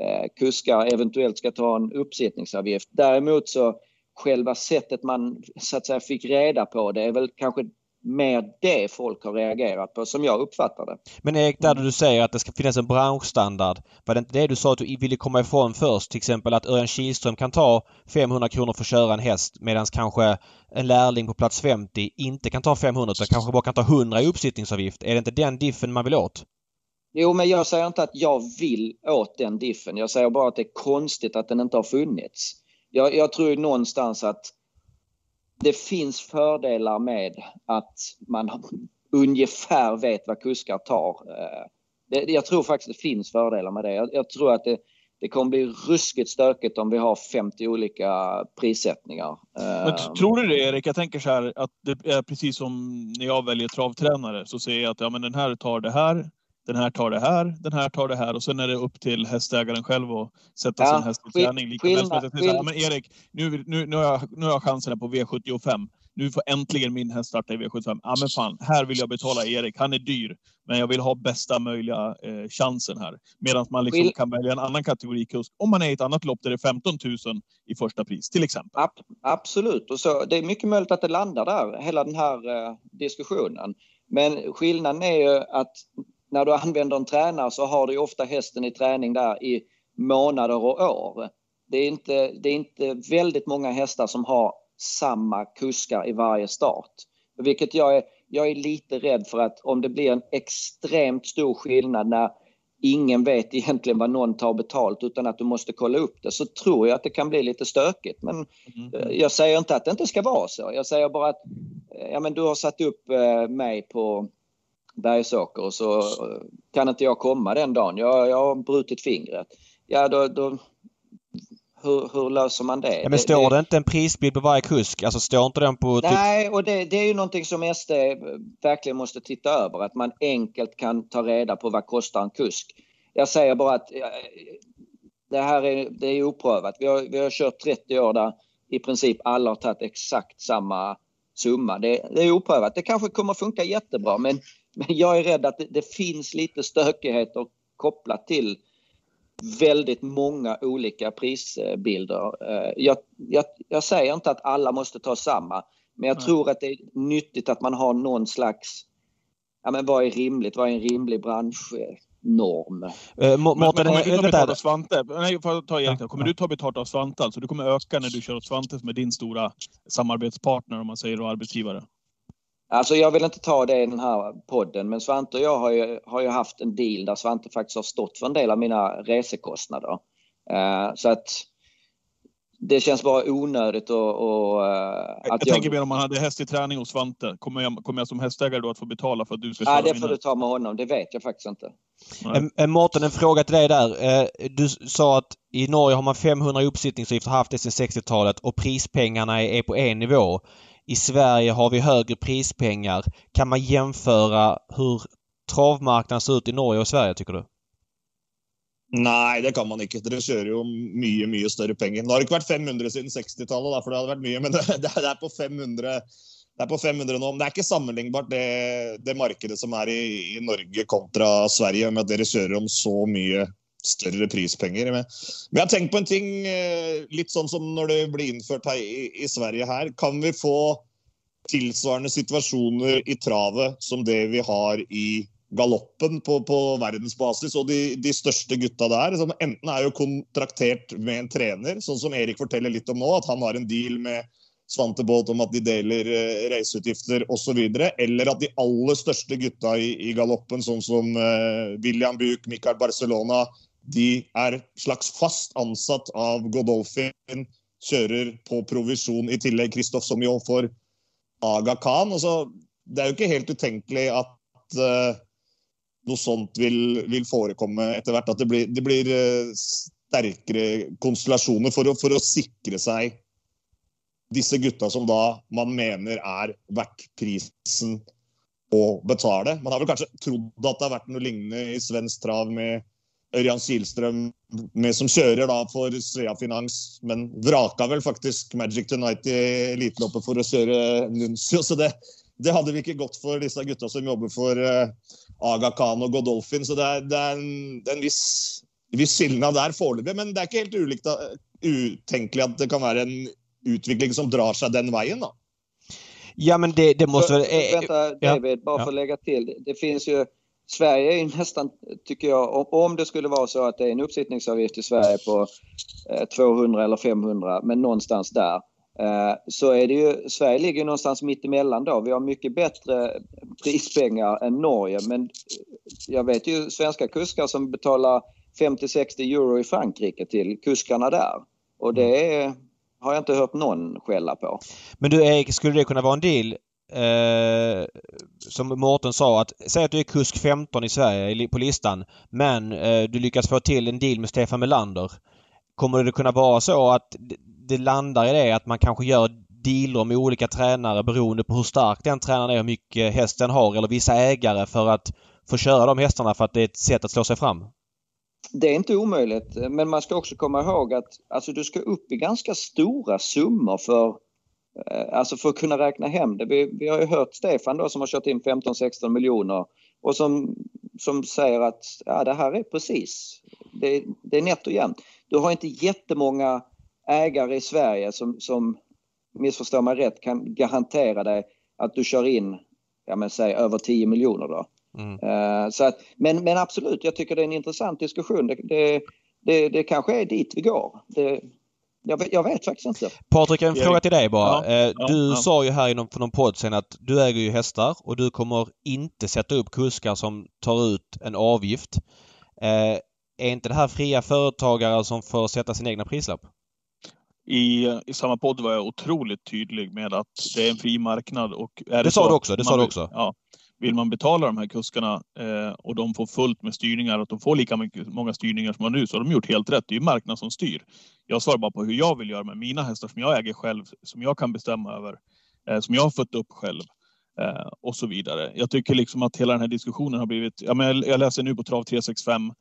Speaker 4: eh, kuskar eventuellt ska ta en uppsättningsavgift. Däremot så själva sättet man så att säga fick reda på det är väl kanske mer det folk har reagerat på som jag uppfattar det.
Speaker 2: Men Erik, där du säger att det ska finnas en branschstandard. Var det inte det du sa att du ville komma ifrån först? Till exempel att Örjan Kihlström kan ta 500 kronor för att köra en häst medan kanske en lärling på plats 50 inte kan ta 500 utan kanske bara kan ta 100 i uppsittningsavgift. Är det inte den diffen man vill åt?
Speaker 4: Jo, men jag säger inte att jag vill åt den diffen. Jag säger bara att det är konstigt att den inte har funnits. Jag, jag tror någonstans att det finns fördelar med att man ungefär vet vad kuskar tar. Eh, jag tror faktiskt det finns fördelar med det. Jag, tror att det, det kommer bli ruskigt stökigt om vi har 50 olika prissättningar.
Speaker 1: Men eh, tror du det Erik? Jag tänker så här att det är precis som när jag väljer travtränare så säger jag att ja, men den här tar det här, den här tar det här, den här tar det här och sen är det upp till hästägaren själv att sätta ja, sin häst i träning. Men Erik, nu, nu, nu, har jag, nu har jag chansen på V75. Nu får äntligen min häst starta i V75. Ja men fan, här vill jag betala Erik. Han är dyr, men jag vill ha bästa möjliga eh, chansen här. Medan man liksom kan välja en annan kategori kusk om man är i ett annat lopp där det är 15 000 i första pris till exempel.
Speaker 4: Ab absolut, och så, det är mycket möjligt att det landar där, hela den här eh, diskussionen. Men skillnaden är ju att när du använder en tränare så har du ofta hästen i träning där i månader och år. Det är inte, det är inte väldigt många hästar som har samma kuskar i varje start. Vilket jag är, jag är lite rädd för att om det blir en extremt stor skillnad när ingen vet [laughs] egentligen vad någon tar betalt utan att du måste kolla upp det så tror jag att det kan bli lite stökigt. Men mm. jag säger inte att det inte ska vara så. Jag säger bara att eh, ja, men du har satt upp eh, mig på Bergsåker och så kan inte jag komma den dagen. Jag, jag har brutit fingret. Ja, då, då hur, hur, löser man det?
Speaker 2: Ja, men står det, det, inte en prisbild på varje kusk? Alltså står inte den på...
Speaker 4: Typ- Nej, och det, det, är ju någonting som SD verkligen måste titta över. Att man enkelt kan ta reda på vad kostar en kusk. Jag säger bara att det här är, det är oprövat. Vi har, vi har kört 30 år där i princip alla har tagit exakt samma summa. Det, det är oprövat. Det kanske kommer funka jättebra men men jag är rädd att det, det finns lite stökigheter kopplat till väldigt många olika prisbilder. Eh, jag, jag, jag, säger inte att alla måste ta samma, men jag Nej. tror att det är nyttigt att man har någon slags, ja men vad är rimligt, vad är en rimlig branschnorm?
Speaker 1: Eh, må, men, men, kommer du ta betalt av Svante? Nej, för att ta Erik, kommer du ta betalt av Svante? Alltså du kommer öka när du kör åt Svante som är din stora samarbetspartner om man säger då arbetsgivare?
Speaker 4: Alltså jag vill inte ta det i den här podden, men Svante och jag har ju, har ju haft en deal där Svante faktiskt har stått för en del av mina resekostnader. Uh, så att det känns bara onödigt och, och uh,
Speaker 1: att jag... Jag tänker mer om man hade häst i träning hos Svante. Kommer jag, kommer jag som hästägare då att få betala för att du ska
Speaker 4: köra Nej, det får du ta med honom. Det vet jag faktiskt inte.
Speaker 2: Nej. Mårten, en fråga till dig där. Eh, du sa att i Norge har man 500 uppsittningsavgifter, haft det sedan 60-talet och prispengarna är på en nivå. I Sverige har vi högre prispengar. Kan man jämföra hur travmarknaden ser ut i Norge och Sverige tycker du?
Speaker 5: Nej, det kan man inte. Dere kjører jo mye mye større penger. Nå har det ikke vært 500 siden 60-tallet, for det hadde vært mye, men [laughs] det, er på 500 det er på 500 nå. Men det er ikke sammenlignbart, det, det markedet som er i, i, Norge kontra Sverige, med at dere kjører om så mye større prispenger. Men, jag jeg har tenkt på en ting, Lite litt sånn som når det blir innført her i, i Sverige her. Kan vi få tilsvarende situasjoner i travet som det vi har i galoppen på, på verdensbasis. Og de, de, største gutta der som enten er jo kontraktert med en trener, sånn som Erik forteller litt om nå, at han har en deal med Svante Båt om at de deler uh, reiseutgifter osv. Eller at de aller største gutta i, i galoppen, sånn som uh, William Buch, Michael Barcelona, de er slags fast ansatt av Godolphin, kjører på provisjon i tillegg. Kristoff Sommion for Aga Khan. Altså, det er jo ikke helt utenkelig at uh, noe sånt vil, vil forekomme etter hvert. At det blir, det blir uh, sterkere konstellasjoner for å, for å, sikre seg disse gutta som da man mener er verdt prisen å betale. Man har vel kanskje trodd at det har vært noe lignende i svensk trav med Ørjan Kihlstrøm med som kjører da for Svea Finans, men vraka vel faktisk Magic Tonight i eliteloppet for å kjøre Nuncio. Så det, det hadde vi ikke gått for disse gutta som jobber for uh, Aga Khan og Godolphin. Så det er, det er en, en viss, viss skilnad der foreløpig. Men det er ikke helt ulikt, utenkelig at det kan være en utvikling som drar sig den vägen då?
Speaker 2: Ja men det, det måste...
Speaker 4: För, vänta David, ja. bara för att lägga till. Det, det finns ju Sverige är ju [laughs] nästan, tycker jag, om det skulle vara så att det är en uppsittningsavgift i Sverige på 200 eh, eller 500, men någonstans där. Eh, så är det ju, Sverige ligger någonstans mitt emellan då. Vi har mycket bättre prispengar än Norge men jag vet ju svenska kuskar som betalar 50-60 euro i Frankrike till kuskarna där. Och det är, har jag inte hört någon skälla på.
Speaker 2: Men du Erik, skulle det kunna vara en deal Eh, som Mårten sa att säg att du är kusk 15 i Sverige på listan men eh, du lyckas få till en deal med Stefan Melander. Kommer det kunna vara så att det landar i det att man kanske gör dealer med olika tränare beroende på hur stark den tränaren är hur mycket häst den har eller vissa ägare för att få köra de hästarna för att det är ett sätt att slå sig fram?
Speaker 4: Det är inte omöjligt men man ska också komma ihåg att alltså, du ska upp i ganska stora summor för alltså för att kunna räkna hem det. Vi, vi har ju hört Stefan då som har kört in 15-16 miljoner och som, som säger att ja, det här är precis, det, det är nätt och jämnt. Du har inte jättemånga ägare i Sverige som, som missförstår mig rätt, kan garantera dig att du kör in, ja men säg över 10 miljoner då. Mm. Uh, så att, men, men absolut, jag tycker det är en intressant diskussion. Det, det, det, det kanske är dit vi går. Det, jag vet, jag vet faktiskt inte.
Speaker 2: Patrik, en fråga till dig bara. Ja, eh, du ja, sa ju här inom för någon podd sen att du äger ju hästar och du kommer inte sätta upp kuskar som tar ut en avgift. Eh, är inte det här fria företagare som får sätta sin egna prislapp?
Speaker 1: I, I samma podd var jag otroligt tydlig med att det är en fri marknad. Och är
Speaker 2: det,
Speaker 1: det
Speaker 2: sa du också. Det sa du också.
Speaker 1: Ja, vill man betala de här kuskarna eh, och de får fullt med styrningar, att de får lika mycket, många styrningar som man nu, så har de gjort helt rätt. Det är ju marknaden som styr. Jag svarar bara på hur jag vill göra med mina hästar som jag äger själv, som jag kan bestämma över, eh, som jag har fött upp själv. Eh, och så vidare. Jag tycker liksom att hela den här diskussionen har blivit... Ja, men jag, jag läser nu på Trav 365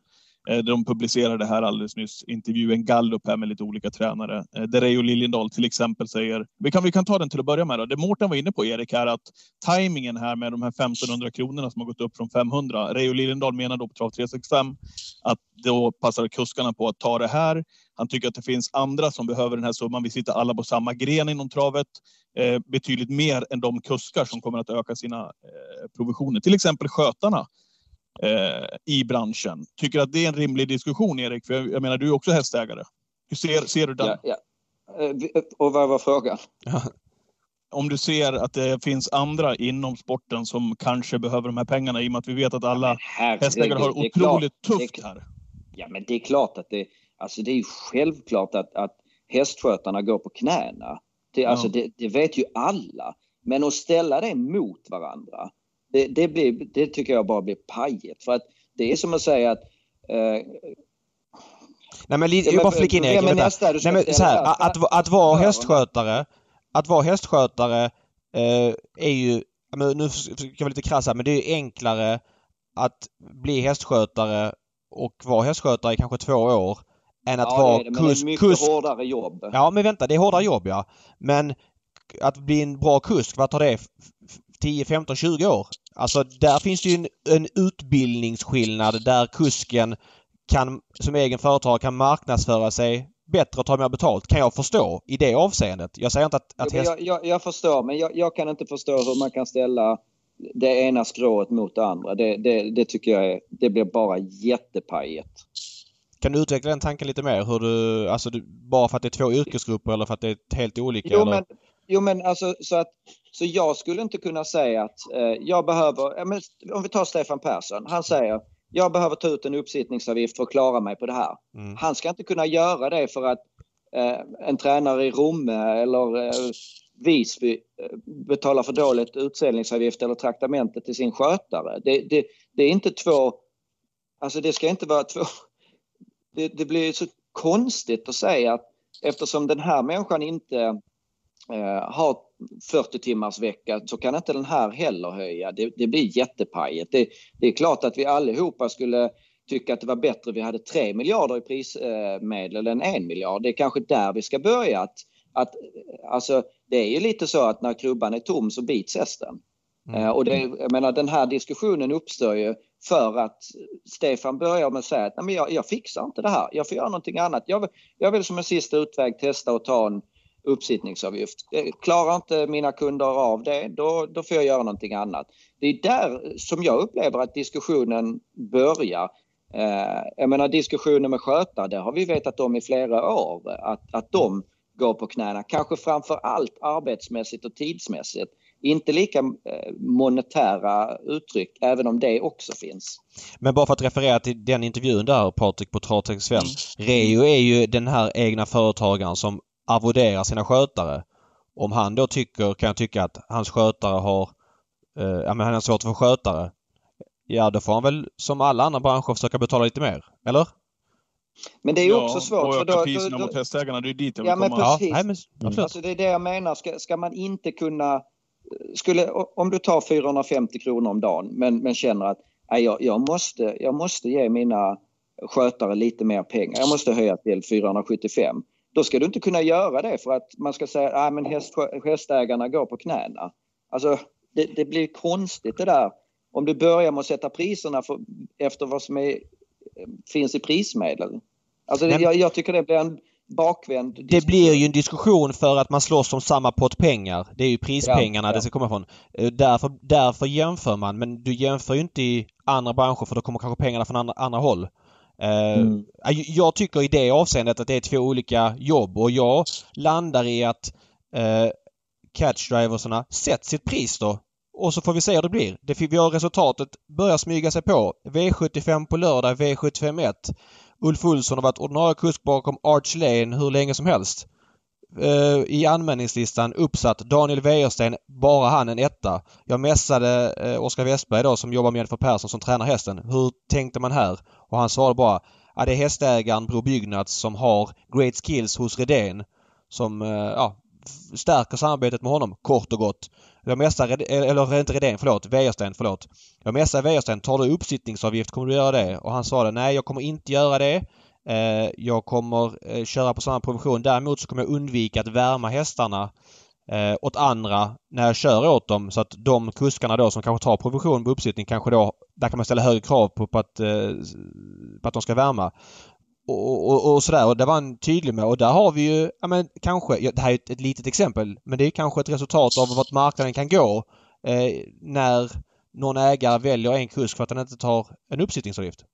Speaker 1: Eh, de publicerade här alldeles nyss intervjun Gallup här med lite olika tränare. Eh, Där Reijo Liljendahl till exempel säger, vi kan, vi kan ta den till att börja med då. Det Mårten var inne på Erik här att tajmingen här med de här 1500 kronorna som har gått upp från 500. Reijo Liljendahl menar då på Trav 365 att då passar kuskarna på att ta det här. Han tycker att det finns andra som behöver den här summan. Vi sitter alla på samma gren inom travet. Eh, betydligt mer än de kuskar som kommer att öka sina eh, provisioner. Till exempel skötarna eh, i branschen. Tycker att det är en rimlig diskussion, Erik? För jag, jag menar, du är också hästägare. Hur ser, ser du den? Ja, ja.
Speaker 4: Eh, och vad var frågan?
Speaker 1: Om du ser att det finns andra inom sporten som kanske behöver de här pengarna i och med att vi vet att alla hästägare har otroligt klart, tufft det, här.
Speaker 4: Ja, men det är klart att det, alltså det är självklart att, att hästskötarna går på knäna. Det, alltså ja. det, det vet ju alla. Men att ställa det mot varandra, det, det, blir, det tycker jag bara blir pajigt. För att det är som att säga att eh,
Speaker 2: Nej men jag bara flika in Erik. Nej, men, så här, att, att, att vara hästskötare Att vara hästskötare eh, är ju, nu ska jag lite krass här, men det är enklare att bli hästskötare och vara hästskötare i kanske två år än att ja, vara
Speaker 4: det, kusk. Men det är mycket kusk. hårdare jobb.
Speaker 2: Ja men vänta, det är hårdare jobb ja. Men att bli en bra kusk, vad tar det? 10, 15, 20 år? Alltså där finns det ju en, en utbildningsskillnad där kusken kan, som egen företagare kan marknadsföra sig bättre och ta mer betalt kan jag förstå i det avseendet. Jag säger inte att... att
Speaker 4: häst... jag, jag, jag, förstår men jag, jag, kan inte förstå hur man kan ställa det ena skrået mot det andra. Det, det, det tycker jag är, det blir bara jättepajigt.
Speaker 2: Kan du utveckla den tanken lite mer? Hur du, alltså du, bara för att det är två yrkesgrupper eller för att det är helt olika?
Speaker 4: Jo,
Speaker 2: eller?
Speaker 4: men, jo, men alltså så att så jag skulle inte kunna säga att eh, jag behöver, ja, men, om vi tar Stefan Persson, han säger jag behöver ta ut en uppsittningsavgift för att klara mig på det här. Mm. Han ska inte kunna göra det för att eh, en tränare i Romme eller eh, Visby eh, betalar för dåligt utsäljningsavgift eller traktamente till sin skötare. Det, det, det, är inte två... Alltså det ska inte vara två... Det, det blir så konstigt att säga att eftersom den här människan inte eh, har 40 timmars vecka så kan inte den här heller höja. Det, det blir jättepajigt. Det, det är klart att vi allihopa skulle tycka att det var bättre vi hade 3 miljarder i prismedel än 1 miljard. Det är kanske där vi ska börja. Att, att, alltså, det är ju lite så att när krubban är tom så bits hästen. Mm. Uh, och det, jag menar, den här diskussionen uppstår ju för att Stefan börjar med att säga att Nej, men jag, jag fixar inte det här, jag får göra någonting annat. Jag, jag vill som en sista utväg testa att ta en uppsittningsavgift. Klarar inte mina kunder av det, då, då får jag göra någonting annat. Det är där som jag upplever att diskussionen börjar. Eh, jag menar diskussionen med skötare, det har vi vetat om i flera år, att, att de går på knäna. Kanske framför allt arbetsmässigt och tidsmässigt. Inte lika eh, monetära uttryck, även om det också finns.
Speaker 2: Men bara för att referera till den intervjun där Patrik på Travtech Sven. Mm. Reo är ju den här egna företagaren som arvoderar sina skötare. Om han då tycker, kan jag tycka att hans skötare har, eh, ja men han har svårt för skötare. Ja då får han väl som alla andra branscher försöka betala lite mer, eller?
Speaker 4: Men det är ju ja, också svårt.
Speaker 1: Och öka priserna mot hästägarna, det är dit jag vill ja,
Speaker 4: komma. Men precis. Ja, nej, men, absolut. Alltså, det är det jag menar. Ska, ska man inte kunna... Skulle, om du tar 450 kronor om dagen men, men känner att nej, jag, jag, måste, jag måste ge mina skötare lite mer pengar. Jag måste höja till 475. Då ska du inte kunna göra det för att man ska säga att men häst, hästägarna går på knäna. Alltså, det, det, blir konstigt det där. Om du börjar med att sätta priserna för, efter vad som är, finns i prismedel. Alltså, det, jag, jag, tycker det blir en bakvänd diskussion.
Speaker 2: Det blir ju en diskussion för att man slåss om samma pott pengar. Det är ju prispengarna ja, ja. det ska komma ifrån. Eh, därför, därför jämför man. Men du jämför ju inte i andra branscher för då kommer kanske pengarna från andra, andra håll. Eh, mm. Jag tycker i det avseendet att det är två olika jobb och jag landar i att eh, catchdriversarna sätter sitt pris då. Och så får vi se hur det blir. Det, vi har resultatet börjar smyga sig på. V75 på lördag, V75 1. Ulf Olsson har varit ordinarie kusk bakom Arch Lane hur länge som helst eh, I anmälningslistan uppsatt Daniel Wäjersten, bara han en etta. Jag mässade eh, Oskar Westberg då som jobbar med Jennifer Persson som tränar hästen. Hur tänkte man här? Och han svarade bara att det är hästägaren Bror Byggnads som har great skills hos Redén som eh, ja, stärker samarbetet med honom kort och gott. Jag mässar, eh, eller inte Redén, förlåt, Wäjersten, förlåt. Jag mässar Wäjersten, tar du uppsittningsavgift kommer du göra det? Och han svarade nej jag kommer inte göra det. Eh, jag kommer eh, köra på samma provision. Däremot så kommer jag undvika att värma hästarna eh, åt andra när jag kör åt dem så att de kuskarna då som kanske tar provision på uppsittning kanske då, där kan man ställa högre krav på, på, att, eh, på att de ska värma. Och, och, och, sådär och det var han tydlig med och där har vi ju, ja men kanske, ja, det här är ett, ett litet exempel, men det är kanske ett resultat av vart marknaden kan gå eh, när någon ägare väljer en kusk för att den inte tar en uppsittningsavgift.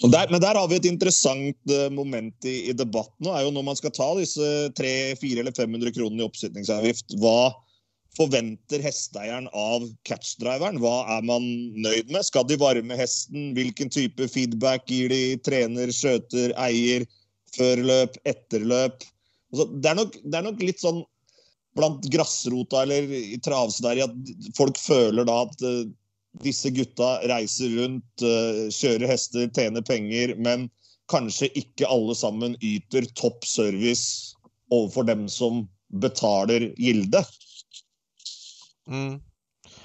Speaker 5: Der, men der har vi et interessant eh, moment i, i debatten. er jo Når man skal ta disse 300, 400 eller 500 kronene i oppsetningsavgift, hva forventer hesteeieren av catchdriveren? Hva er man nøyd med? Skal de varme hesten? Hvilken type feedback gir de trener, skjøter, eier? Før løp, etter løp? Altså, det, er nok, det, er nok, litt sånn blant grasrota eller i Travsverige at folk føler da at eh, disse gutta reiser rundt, kör kjører hester, tjener penger, men kanskje ikke alle sammen yter topp service overfor dem som betalar gilde.
Speaker 2: Mm.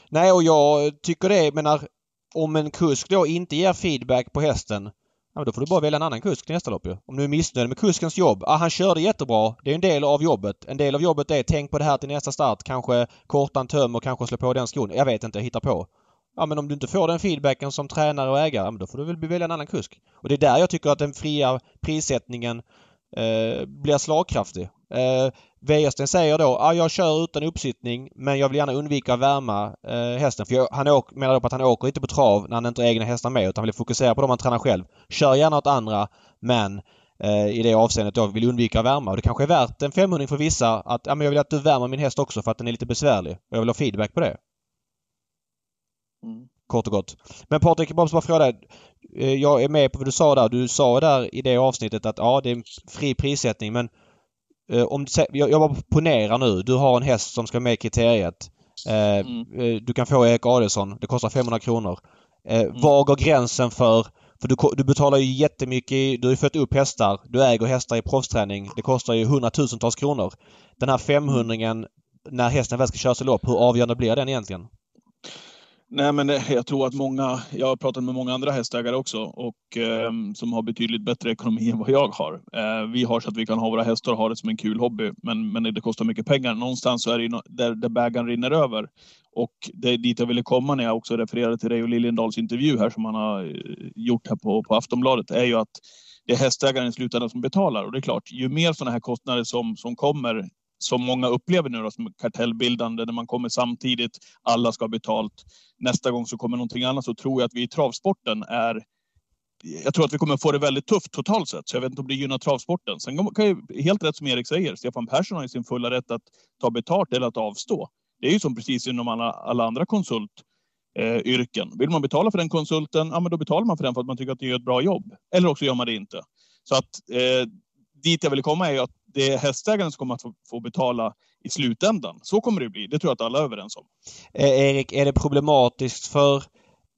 Speaker 2: Nej, och jag tycker det, menar om en kusk då inte ger feedback på hästen Ja, men då får du bara välja en annan kusk nästa lopp ju. Om du är missnöjd med kuskens jobb. Ah, han körde jättebra. Det är en del av jobbet. En del av jobbet är tänk på det här till nästa start. Kanske korta en töm och kanske slå på den skon. Jag vet inte, jag hittar på. Ja men om du inte får den feedbacken som tränare och ägare, då får du väl välja en annan kusk. Och det är där jag tycker att den fria prissättningen eh, blir slagkraftig. Eh, Wäjersten säger då, ah, jag kör utan uppsittning men jag vill gärna undvika att värma eh, hästen. För jag, han menar då på att han åker inte på trav när han inte har egna hästar med utan vill fokusera på dem han tränar själv. Kör gärna åt andra men eh, i det avseendet då vill undvika att värma. Och det kanske är värt en 500 för vissa att ja, men jag vill att du värmer min häst också för att den är lite besvärlig. Och jag vill ha feedback på det. Mm. Kort och gott. Men Patrik, jag måste bara fråga dig. Eh, jag är med på vad du sa där. Du sa där i det avsnittet att ja, det är en fri prissättning men eh, om jag, jag bara ponerar nu. Du har en häst som ska med i kriteriet. Eh, mm. Du kan få Erik Adelsson. Det kostar 500 kronor. Mm. Var går gränsen för för du, du betalar ju jättemycket. Du har ju fött upp hästar. Du äger hästar i proffsträning. Det kostar ju hundratusentals kronor. Den här 500 när hästen väl ska köras i lopp, hur avgörande blir den egentligen?
Speaker 1: Nej, men jag tror att många, jag har pratat med många andra hästägare också och eh, som har betydligt bättre ekonomi än vad jag har. Eh, vi har så att vi kan ha våra hästar och ha det som en kul hobby, men, men det kostar mycket pengar. Någonstans så är det no där, där bägaren rinner över. Och det är dit jag ville komma när jag också refererade till dig och Liljendals intervju här som han har eh, gjort här på, på Aftonbladet, är ju att det är hästägaren i slutändan som betalar. Och det är klart, ju mer sådana här kostnader som, som kommer som många upplever nu då, som kartellbildande, när man kommer samtidigt, alla ska ha betalt. Nästa gång så kommer någonting annat, så tror jag att vi i travsporten är jag tror att vi kommer få det väldigt tufft totalt sett, så jag vet inte om det gynnar travsporten. Sen kan ju, helt rätt som Erik säger, Stefan Persson har ju sin fulla rätt att ta betalt eller att avstå. Det är ju som precis inom alla, alla andra konsultyrken. Eh, Vill man betala för den konsulten, ja men då betalar man för den för att man tycker att det gör ett bra jobb. Eller också gör man det inte. Så att eh, dit jag vill komma är ju att det är hästägaren som kommer att få, betala i slutändan. Så kommer det bli. Det tror jag att alla är överens om.
Speaker 2: Eh, Erik, är det problematiskt för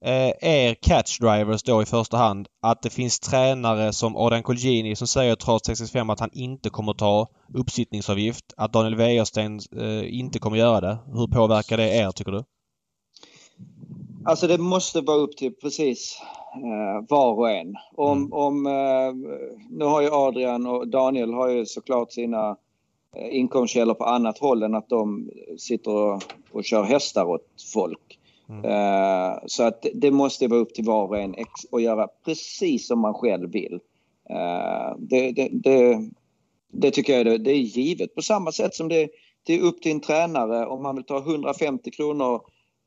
Speaker 2: eh, er catchdrivers då i första hand att det finns tränare som Adrian Colgjini som säger trots 65 att han inte kommer ta uppsittningsavgift. Att Daniel Wäjersten eh, inte kommer göra det. Hur påverkar det er tycker du?
Speaker 4: Alltså det måste vara upp till precis eh, var och en. Om, mm. om, eh, nu har ju Adrian och Daniel har ju såklart sina eh, inkomstkällor på annat håll än att de sitter och, och kör hästar åt folk. Mm. Eh, så att det måste vara upp till var och en att göra precis som man själv vill. Eh, det, det, det, det, tycker jag är, det är givet på samma sätt som det, det är upp till en tränare om man vill ta 150 kronor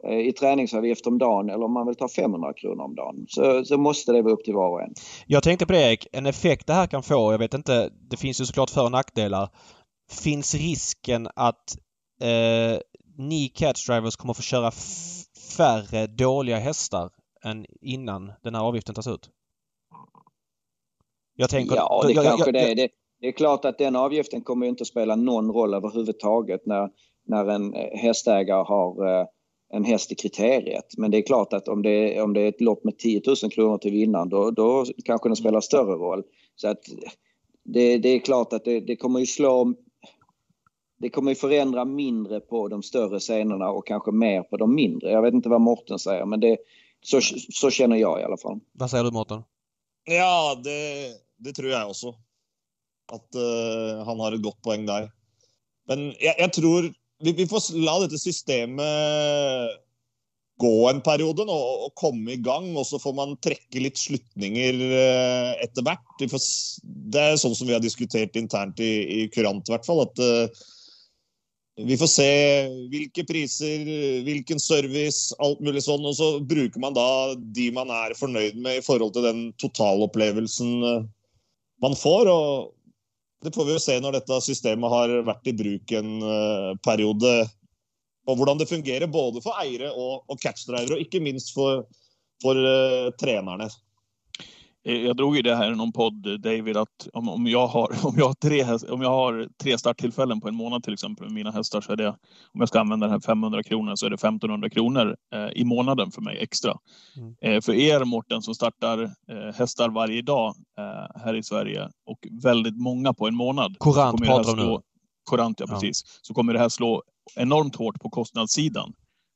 Speaker 4: i träningsavgift om dagen eller om man vill ta 500 kronor om dagen. Så, så måste det vara upp till var och en.
Speaker 2: Jag tänkte på det Erik, en effekt det här kan få, jag vet inte, det finns ju såklart för och nackdelar. Finns risken att eh, ni catchdrivers kommer få köra färre dåliga hästar än innan den här avgiften tas ut?
Speaker 4: Jag tänker... Ja, det jag, kanske jag, det är. Det, det är klart att den avgiften kommer inte att spela någon roll överhuvudtaget när, när en hästägare har eh, en häst i kriteriet. Men det är klart att om det är, om det är ett lopp med 10 000 kronor till vinnaren då, då kanske den spelar större roll. Så att det, det är klart att det, det, kommer ju slå... Det kommer ju förändra mindre på de större scenerna och kanske mer på de mindre. Jag vet inte vad Morten säger men det, så, så känner jag i alla fall.
Speaker 2: Vad säger du Morten?
Speaker 5: Ja, det, det tror jag också. Att uh, han har ett gott poäng där. Men jag, jag tror vi, vi, får la dette systemet gå en periode nå og komme i gang. Og så får man trekke litt slutninger eh, etter hvert. Det er sånn som vi har diskutert internt i, i Kurant, i hvert fall. At uh, vi får se hvilke priser, hvilken service, alt mulig sånn. Og så bruker man da de man er fornøyd med i forhold til den totalopplevelsen eh, man får. Og det får vi jo se når dette systemet har vært i bruk en uh, eh, periode. Og hvordan det fungerer både for eiere og, og catchdrivere, og ikke minst for, for uh, trenerne.
Speaker 1: Eh, jag drog ju det här i någon podd, David, att om, om, jag, har, [laughs] om, jag har tre, om jag har tre starttillfällen på en månad till exempel med mina hästar så är det, om jag ska använda den här 500 kronor så är det 1500 kronor eh, i månaden för mig extra. Mm. Eh, för er Mårten som startar eh, hästar varje dag eh, här i Sverige och väldigt många på en månad.
Speaker 2: Korant pratar du.
Speaker 1: Korant, ja, precis. Ja. Så kommer det här slå enormt hårt på kostnadssidan.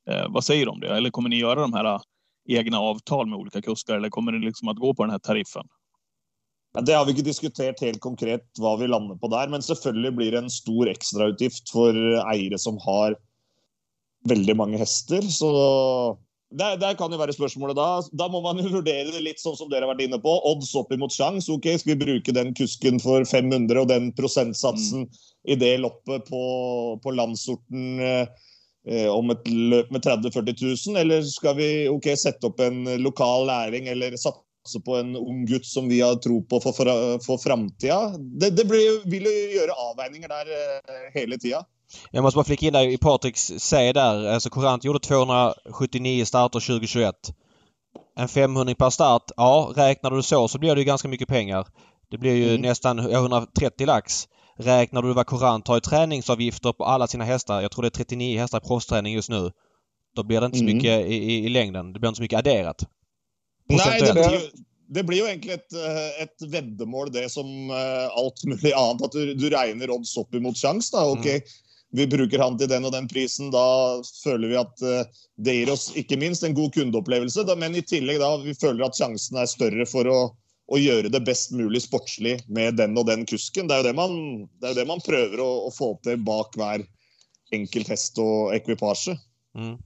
Speaker 1: Eh, vad säger du om det? Eller kommer ni göra de här egna avtal med olika kuskar eller kommer det liksom att gå på den här tariffen?
Speaker 5: Det har vi ikke diskutert helt konkret hva vi lander på der, men selvfølgelig blir det en stor ekstrautgift for eiere som har veldig mange hester. Så der, der, kan jo være spørsmålet da. Da må man jo vurdere det litt sånn som dere har vært inne på. Odds opp imot sjanse. Ok, skal vi bruke den kusken for 500 og den prosentsatsen mm. i det loppet på, på landsorten eh, om et løp med 30 000-40 000? Eller skal vi ok, sette opp en lokal læring eller satse på en ung gutt som vi har tro på for, for, for framtida. Det, det blir, vill ju göra avvägningar där eh, hela tiden.
Speaker 6: Jag måste bara flika in där i Patriks säg där. Alltså Courant gjorde 279 starter 2021. En 500 per start. Ja, räknar du så så blir det ju ganska mycket pengar. Det blir ju mm. nästan 130 lax. Räknar du vad Courant har i träningsavgifter på alla sina hästar. Jag tror det är 39 hästar i proffsträning just nu. Då blir det inte så mm. mycket i, i, i längden. Det blir inte så mycket adderat.
Speaker 5: Nei, det blir, det blir jo egentlig et, eh, et veddemål, det som uh, alt mulig annet. At du, du regner odds opp imot sjanse. da, ok, mm. Vi bruker han til den og den prisen. Da føler vi at uh, det gir oss ikke minst en god kundeopplevelse. Da, men i tillegg da, vi føler at sjansen er større for å, å, gjøre det best mulig sportslig med den og den kusken. Det er jo det man, det jo det man prøver å, å, få til bak hver enkelt hest og ekvipasje. Mm.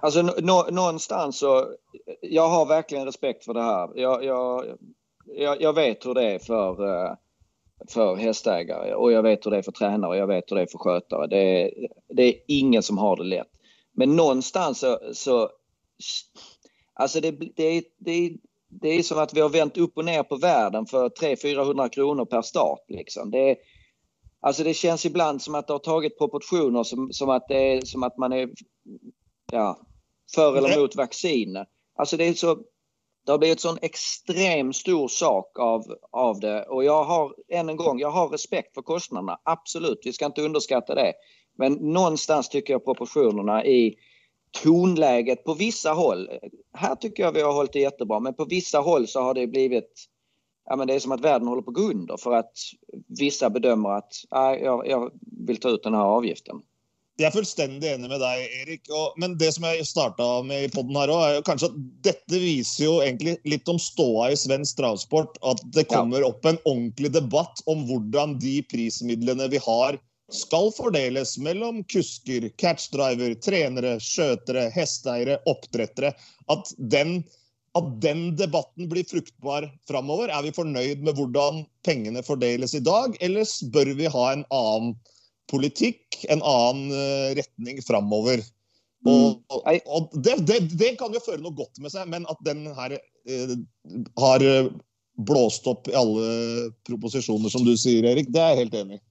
Speaker 4: Alltså nå, någonstans så, jag har verkligen respekt för det här. Jag, jag, jag, jag vet hur det är för, eh, för hästägare och jag vet hur det är för tränare och jag vet hur det är för skötare. Det är, det är ingen som har det lätt. Men någonstans så, så alltså det, det, det, det är som att vi har vänt upp och ner på världen för 300-400 kronor per start. Liksom. Det, alltså det känns ibland som att det har tagit proportioner som, som, att, det är, som att man är ja, för eller mot vaccin. Alltså det är så, det har blivit en sån extremt stor sak av, av det och jag har, än en gång, jag har respekt för kostnaderna. Absolut, vi ska inte underskatta det. Men någonstans tycker jag proportionerna i tonläget på vissa håll. Här tycker jag vi har hållit det jättebra, men på vissa håll så har det blivit Ja, men det är som att världen håller på att gå under för att vissa bedömer att nej, jag, jag vill ta ut den här avgiften.
Speaker 5: Jeg er fullstendig enig med deg, Erik. Men det som jeg starta med i poden her òg, er jo kanskje at dette viser jo egentlig litt om ståa i svensk travsport. At det kommer ja. opp en ordentlig debatt om hvordan de prismidlene vi har, skal fordeles mellom kusker, catchdriver, trenere, skjøtere, hesteeiere, oppdrettere. At den, at den debatten blir fruktbar framover. Er vi fornøyd med hvordan pengene fordeles i dag, eller bør vi ha en annen politikk, en annen uh, retning framover. Og, mm. og det, det, det, kan jo føre noe godt med seg, men at den her uh, har eh, blåst opp i alle proposisjoner, som du sier, Erik, det er jeg helt enig i.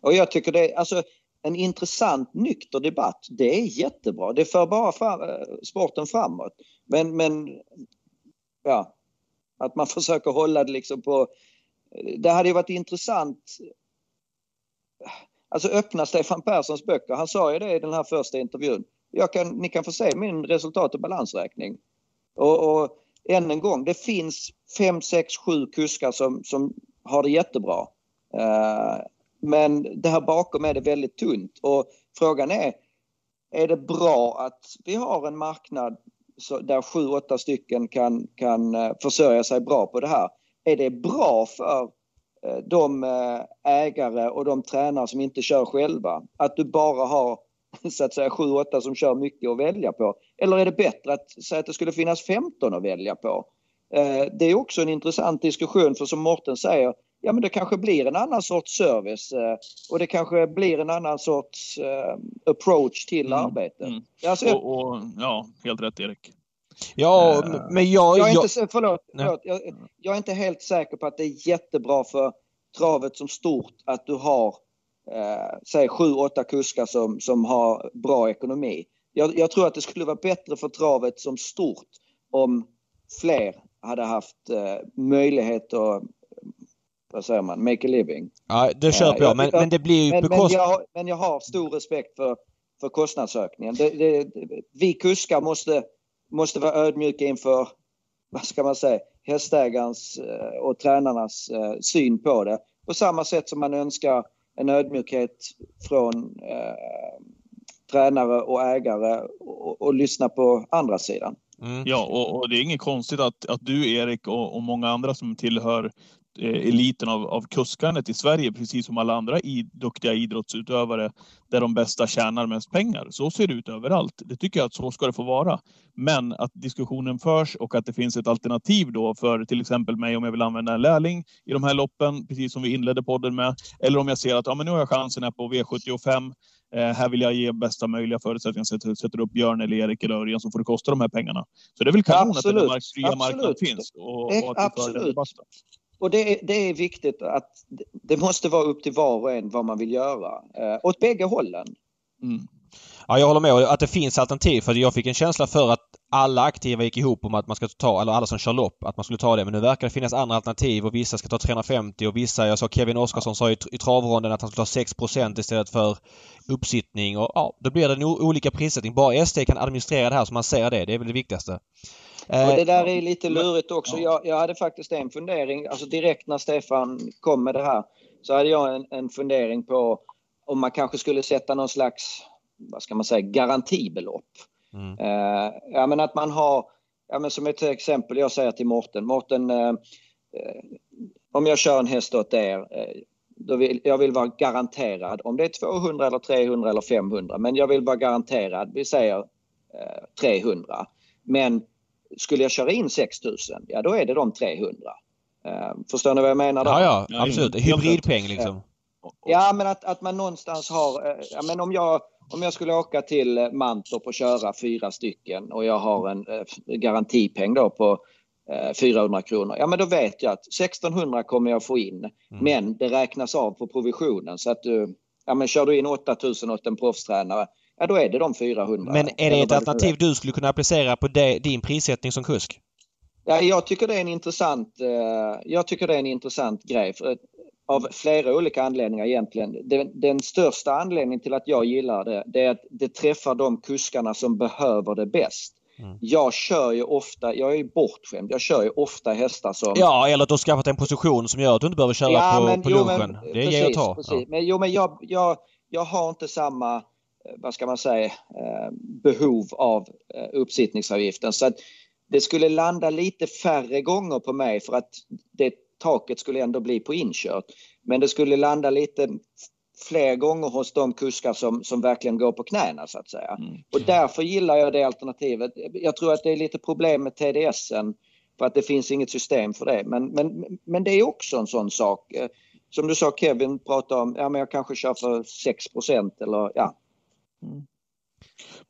Speaker 4: Och jag tycker det är alltså, en intressant nykter debatt. Det är jättebra. Det för bara fram, eh, sporten framåt. Men, men ja, att man [laughs] försöker hålla det liksom på... Eh, det hade ju varit intressant Alltså öppna Stefan Perssons böcker. Han sa ju det i den här första intervjun. Jag kan, ni kan få se min resultat och balansräkning. Och, och än en gång, det finns fem, sex, sju kuskar som, som har det jättebra. Uh, men det här bakom är det väldigt tunt och frågan är, är det bra att vi har en marknad där sju, åtta stycken kan, kan eh, försörja sig bra på det här? Är det bra för eh, de eh, ägare och de tränare som inte kör själva. Att du bara har [laughs] så att säga 7-8 som kör mycket att välja på. Eller är det bättre att säga att det skulle finnas 15 att välja på? Det är också en intressant diskussion för som Morten säger, ja men det kanske blir en annan sorts service och det kanske blir en annan sorts approach till mm. arbetet. Mm.
Speaker 1: Alltså, och, och, ja, helt rätt Erik.
Speaker 6: Ja, uh, men jag...
Speaker 4: Jag är, inte, förlåt, förlåt jag, jag, är inte helt säker på att det är jättebra för travet som stort att du har eh, säg sju, åtta kuskar som, som har bra ekonomi. Jag, jag, tror att det skulle vara bättre för travet som stort om fler hade haft eh, möjlighet att vad säger man, make a living.
Speaker 6: Ja, det köper jag, men, men det blir ju
Speaker 4: men, men, jag, men jag har stor respekt för, för kostnadsökningen. Det, det, vi kuskar måste måste vara ödmjuka inför, vad ska man säga, hästägarens eh, och tränarnas eh, syn på det. På samma sätt som man önskar en ödmjukhet från eh, tränare och ägare och, och, lyssna på andra sidan.
Speaker 1: Mm. Ja, och, och, det är inget konstigt att, att du Erik och, och många andra som tillhör Eh, eliten av, av kuskandet i Sverige, precis som alla andra i, duktiga idrottsutövare, där de bästa tjänar mest pengar. Så ser det ut överallt. Det tycker jag att så ska det få vara. Men att diskussionen förs och att det finns ett alternativ då för till exempel mig om jag vill använda en lärling i de här loppen, precis som vi inledde podden med. Eller om jag ser att ja, men nu har jag chansen här på V75. Eh, här vill jag ge bästa möjliga förutsättningar. Sätter, sätter upp Björn eller Erik eller Örjan så får det kosta de här pengarna. Så det är väl kanon att den fria marknaden finns. Och, och att
Speaker 4: Absolut och det är, det är viktigt att det måste vara upp till var och en vad man vill göra. Eh, åt bägge hållen.
Speaker 6: Mm. Ja, jag håller med. Att det finns alternativ. För jag fick en känsla för att alla aktiva gick ihop om att man ska ta, eller alla som kör lopp, att man skulle ta det. Men nu verkar det finnas andra alternativ och vissa ska ta 350 och vissa, jag sa Kevin Oskarsson sa i, i travronden att han skulle ta 6% istället för uppsittning och ja, då blir det en olika prissättning. Bara SD kan administrera det här så man ser det. Det är väl det viktigaste.
Speaker 4: Och det där är lite lurigt också. Jag, jag hade faktiskt en fundering, alltså direkt när Stefan kom med det här så hade jag en, en fundering på om man kanske skulle sätta någon slags, vad ska man säga, garantibelopp. Mm. Uh, ja men att man har, ja men som ett exempel, jag säger till Morten, Morten uh, uh, om jag kör en häst åt er, då vill, jag vill vara garanterad, om det är 200 eller 300 eller 500, men jag vill vara garanterad, vi säger 300. Men skulle jag köra in 6000, ja då är det de 300. Uh, förstår ni vad jag menar? Då?
Speaker 6: Ja, ja, absolut. Hybridpeng liksom.
Speaker 4: Ja, men att, att man någonstans har... Uh, ja, men om jag, om jag skulle åka till Mantorp och köra fyra stycken och jag har en garantipeng då på 400 kronor. Ja, men då vet jag att 1600 kommer jag få in. Mm. Men det räknas av på provisionen så att du... Ja, men kör du in 8000 åt en proffstränare ja då är det de 400.
Speaker 6: Men är det ett alternativ du skulle kunna applicera på det, din prissättning som kusk?
Speaker 4: Ja, jag tycker det är en intressant, eh, jag tycker det är en intressant grej. Av flera olika anledningar egentligen. Den, den, största anledningen till att jag gillar det, det är att det träffar de kuskarna som behöver det bäst. Mm. Jag kör ju ofta, jag är ju bortskämd, jag kör ju ofta hästar som...
Speaker 6: Ja, eller att du har skaffat en position som gör att du inte behöver köra ja, på, men, på lunchen. Men, det är precis, ge och ta.
Speaker 4: Precis. Ja. Men, jo, men jag, jag, jag har inte samma vad ska man säga, eh, behov av eh, uppsittningsavgiften. Så att det skulle landa lite färre gånger på mig för att det taket skulle ändå bli på inkört. Men det skulle landa lite fler gånger hos de kuskar som, som verkligen går på knäna så att säga. Mm. Och därför gillar jag det alternativet. Jag tror att det är lite problem med TDSen för att det finns inget system för det. Men, men, men det är också en sån sak. Som du sa Kevin pratade om, ja men jag kanske kör för 6% eller ja, Mm.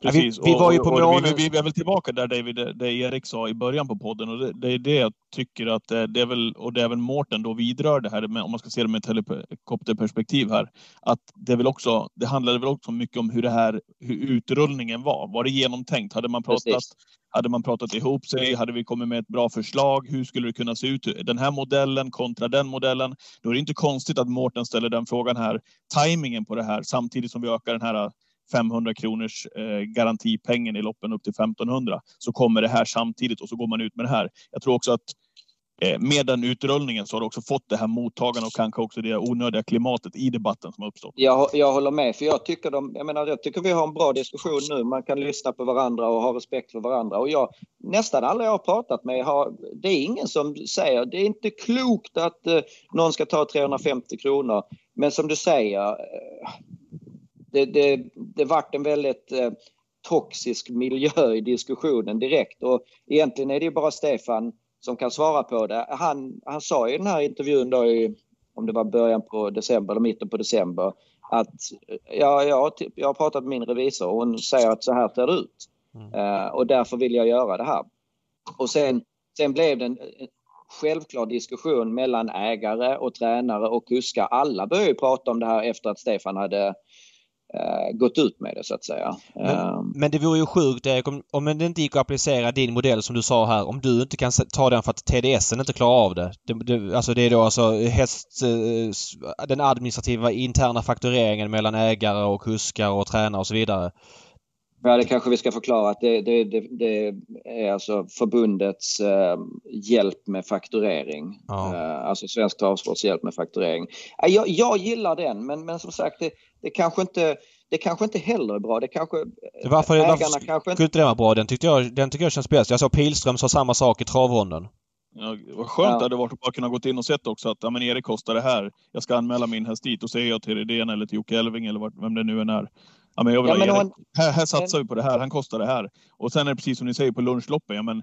Speaker 1: Precis. Ja, vi, vi, var ju på och, och vi, vi, vi, är väl tillbaka där David, det Erik sa i början på podden och det, det är det jag tycker att det, det är väl, och det är väl Mårten då vidrör det här, med, om man ska se det med ett helikopterperspektiv här, att det väl också, det handlade väl också mycket om hur det här, hur utrullningen var. Var det genomtänkt? Hade man pratat, hade man pratat ihop sig? Hade vi kommit med ett bra förslag? Hur skulle det kunna se ut? Den här modellen kontra den modellen. Då är det inte konstigt att Mårten ställer den frågan här. Timingen på det här samtidigt som vi ökar den här 500 kronors eh, garantipengen i loppen upp till 1500 så kommer det här samtidigt och så går man ut med det här. Jag tror också att eh, med den utrullningen så har du också fått det här mottagandet och kanske också det onödiga klimatet i debatten som har uppstått.
Speaker 4: Jag, jag håller med, för jag tycker, de, jag, menar, jag tycker vi har en bra diskussion nu. Man kan lyssna på varandra och ha respekt för varandra. Och jag, nästan alla jag har pratat med har, det är ingen som säger det är inte klokt att eh, någon ska ta 350 kronor. Men som du säger, eh, det, det, det vart en väldigt eh, toxisk miljö i diskussionen direkt och egentligen är det ju bara Stefan som kan svara på det. Han, han sa i den här intervjun då i, om det var början på december eller mitten på december att ja, ja, jag har pratat med min revisor och hon säger att så här ser det ut. Mm. Uh, och därför vill jag göra det här. Och sen, sen blev det en, självklar diskussion mellan ägare och tränare och kuskar. Alla började prata om det här efter att Stefan hade gått ut med det så att säga.
Speaker 6: Men, uh, men det vore ju sjukt Erik om, om det inte gick att applicera din modell som du sa här om du inte kan ta den för att TDS inte klarar av det. det, det alltså det är då alltså häst, uh, den administrativa interna faktureringen mellan ägare och kuskar och tränare och så vidare.
Speaker 4: Ja, det kanske vi ska förklara att det, det, det, det är alltså förbundets eh, hjälp med fakturering. Ja. Eh, alltså Svensk Travsports hjälp med fakturering. Jag, jag gillar den, men, men som sagt, det, kanske inte det kanske inte heller är bra. Det kanske...
Speaker 2: Varför, ägarna varför kanske inte... inte den vara bra? Den tyckte, jag, den tycker jag känns bäst. Jag såg Pilström sa samma sak i travronden.
Speaker 1: Ja, vad skönt ja. det hade varit att bara kunna gått in och sett också att ja, men Erik kostar det här. Jag ska anmäla min häst dit och säger jag till Redén eller till Jocke Elving eller vem det nu än är. Ja, men jag vill ja, men Erik. Här, här satsar vi på det här. Han kostar det här. Och sen är det precis som ni säger på lunchloppen. Ja, men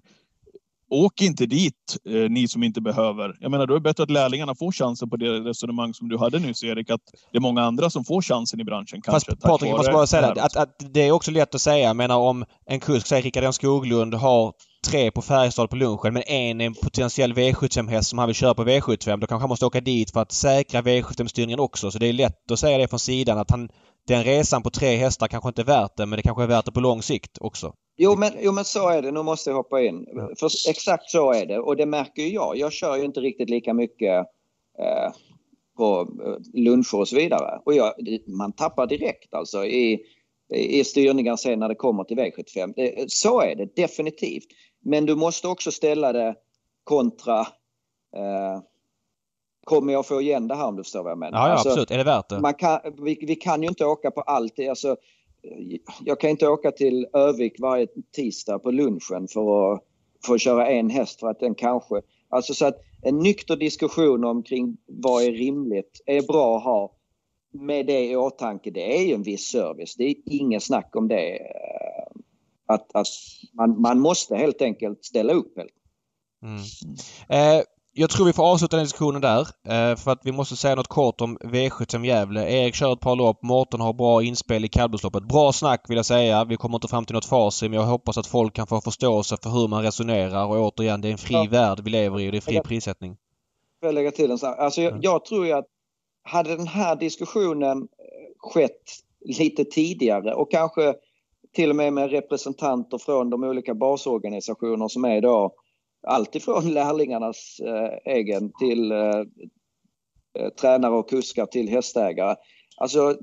Speaker 1: åk inte dit, eh, ni som inte behöver. Jag menar, då är det bättre att lärlingarna får chansen på det resonemang som du hade nyss, Erik, att det är många andra som får chansen i branschen. Kanske,
Speaker 2: Fast Patrik, jag måste bara säga det, att, att, det är också lätt att säga. Jag menar om en kusk, säg Rickard N Skoglund, har tre på Färjestad på lunchen men en är en potentiell V75-häst som han vill köra på V75. Då kanske han måste åka dit för att säkra V75-styrningen också. Så det är lätt att säga det från sidan att han, den resan på tre hästar kanske inte är värt det men det kanske är värt det på lång sikt också.
Speaker 4: Jo men, jo men så är det, nu måste jag hoppa in. För exakt så är det och det märker ju jag. Jag kör ju inte riktigt lika mycket eh, på eh, luncher och så vidare. Och jag, man tappar direkt alltså i, i styrningar sen när det kommer till V75. Det, så är det definitivt. Men du måste också ställa det kontra eh, Kommer jag få igen det här om du förstår vad jag menar?
Speaker 2: Ja, ja alltså, absolut. Är det värt det?
Speaker 4: Man kan, vi, vi kan ju inte åka på allt. Alltså, jag kan inte åka till Övik varje tisdag på lunchen för att, för att köra en häst för att den kanske... Alltså så att en nykter diskussion omkring vad är rimligt är bra att ha med det i åtanke. Det är ju en viss service. Det är inget snack om det. Att, att man, man måste helt enkelt ställa upp.
Speaker 2: Mm. Eh, jag tror vi får avsluta den diskussionen där. Eh, för att vi måste säga något kort om V75 Gävle. Erik kör ett par lopp. Mårten har bra inspel i kallblodsloppet. Bra snack vill jag säga. Vi kommer inte fram till något facit men jag hoppas att folk kan få förståelse för hur man resonerar. Och återigen, det är en fri ja. värld vi lever i och det är fri jag, prissättning.
Speaker 4: Får jag lägga till en sak? Alltså jag, mm. jag tror ju att hade den här diskussionen eh, skett lite tidigare och kanske till och med med representanter från de olika basorganisationer som är idag alltifrån [laughs] lärlingarnas eh, egen till eh, eh, tränare och kuskar till hästägare. Alltså,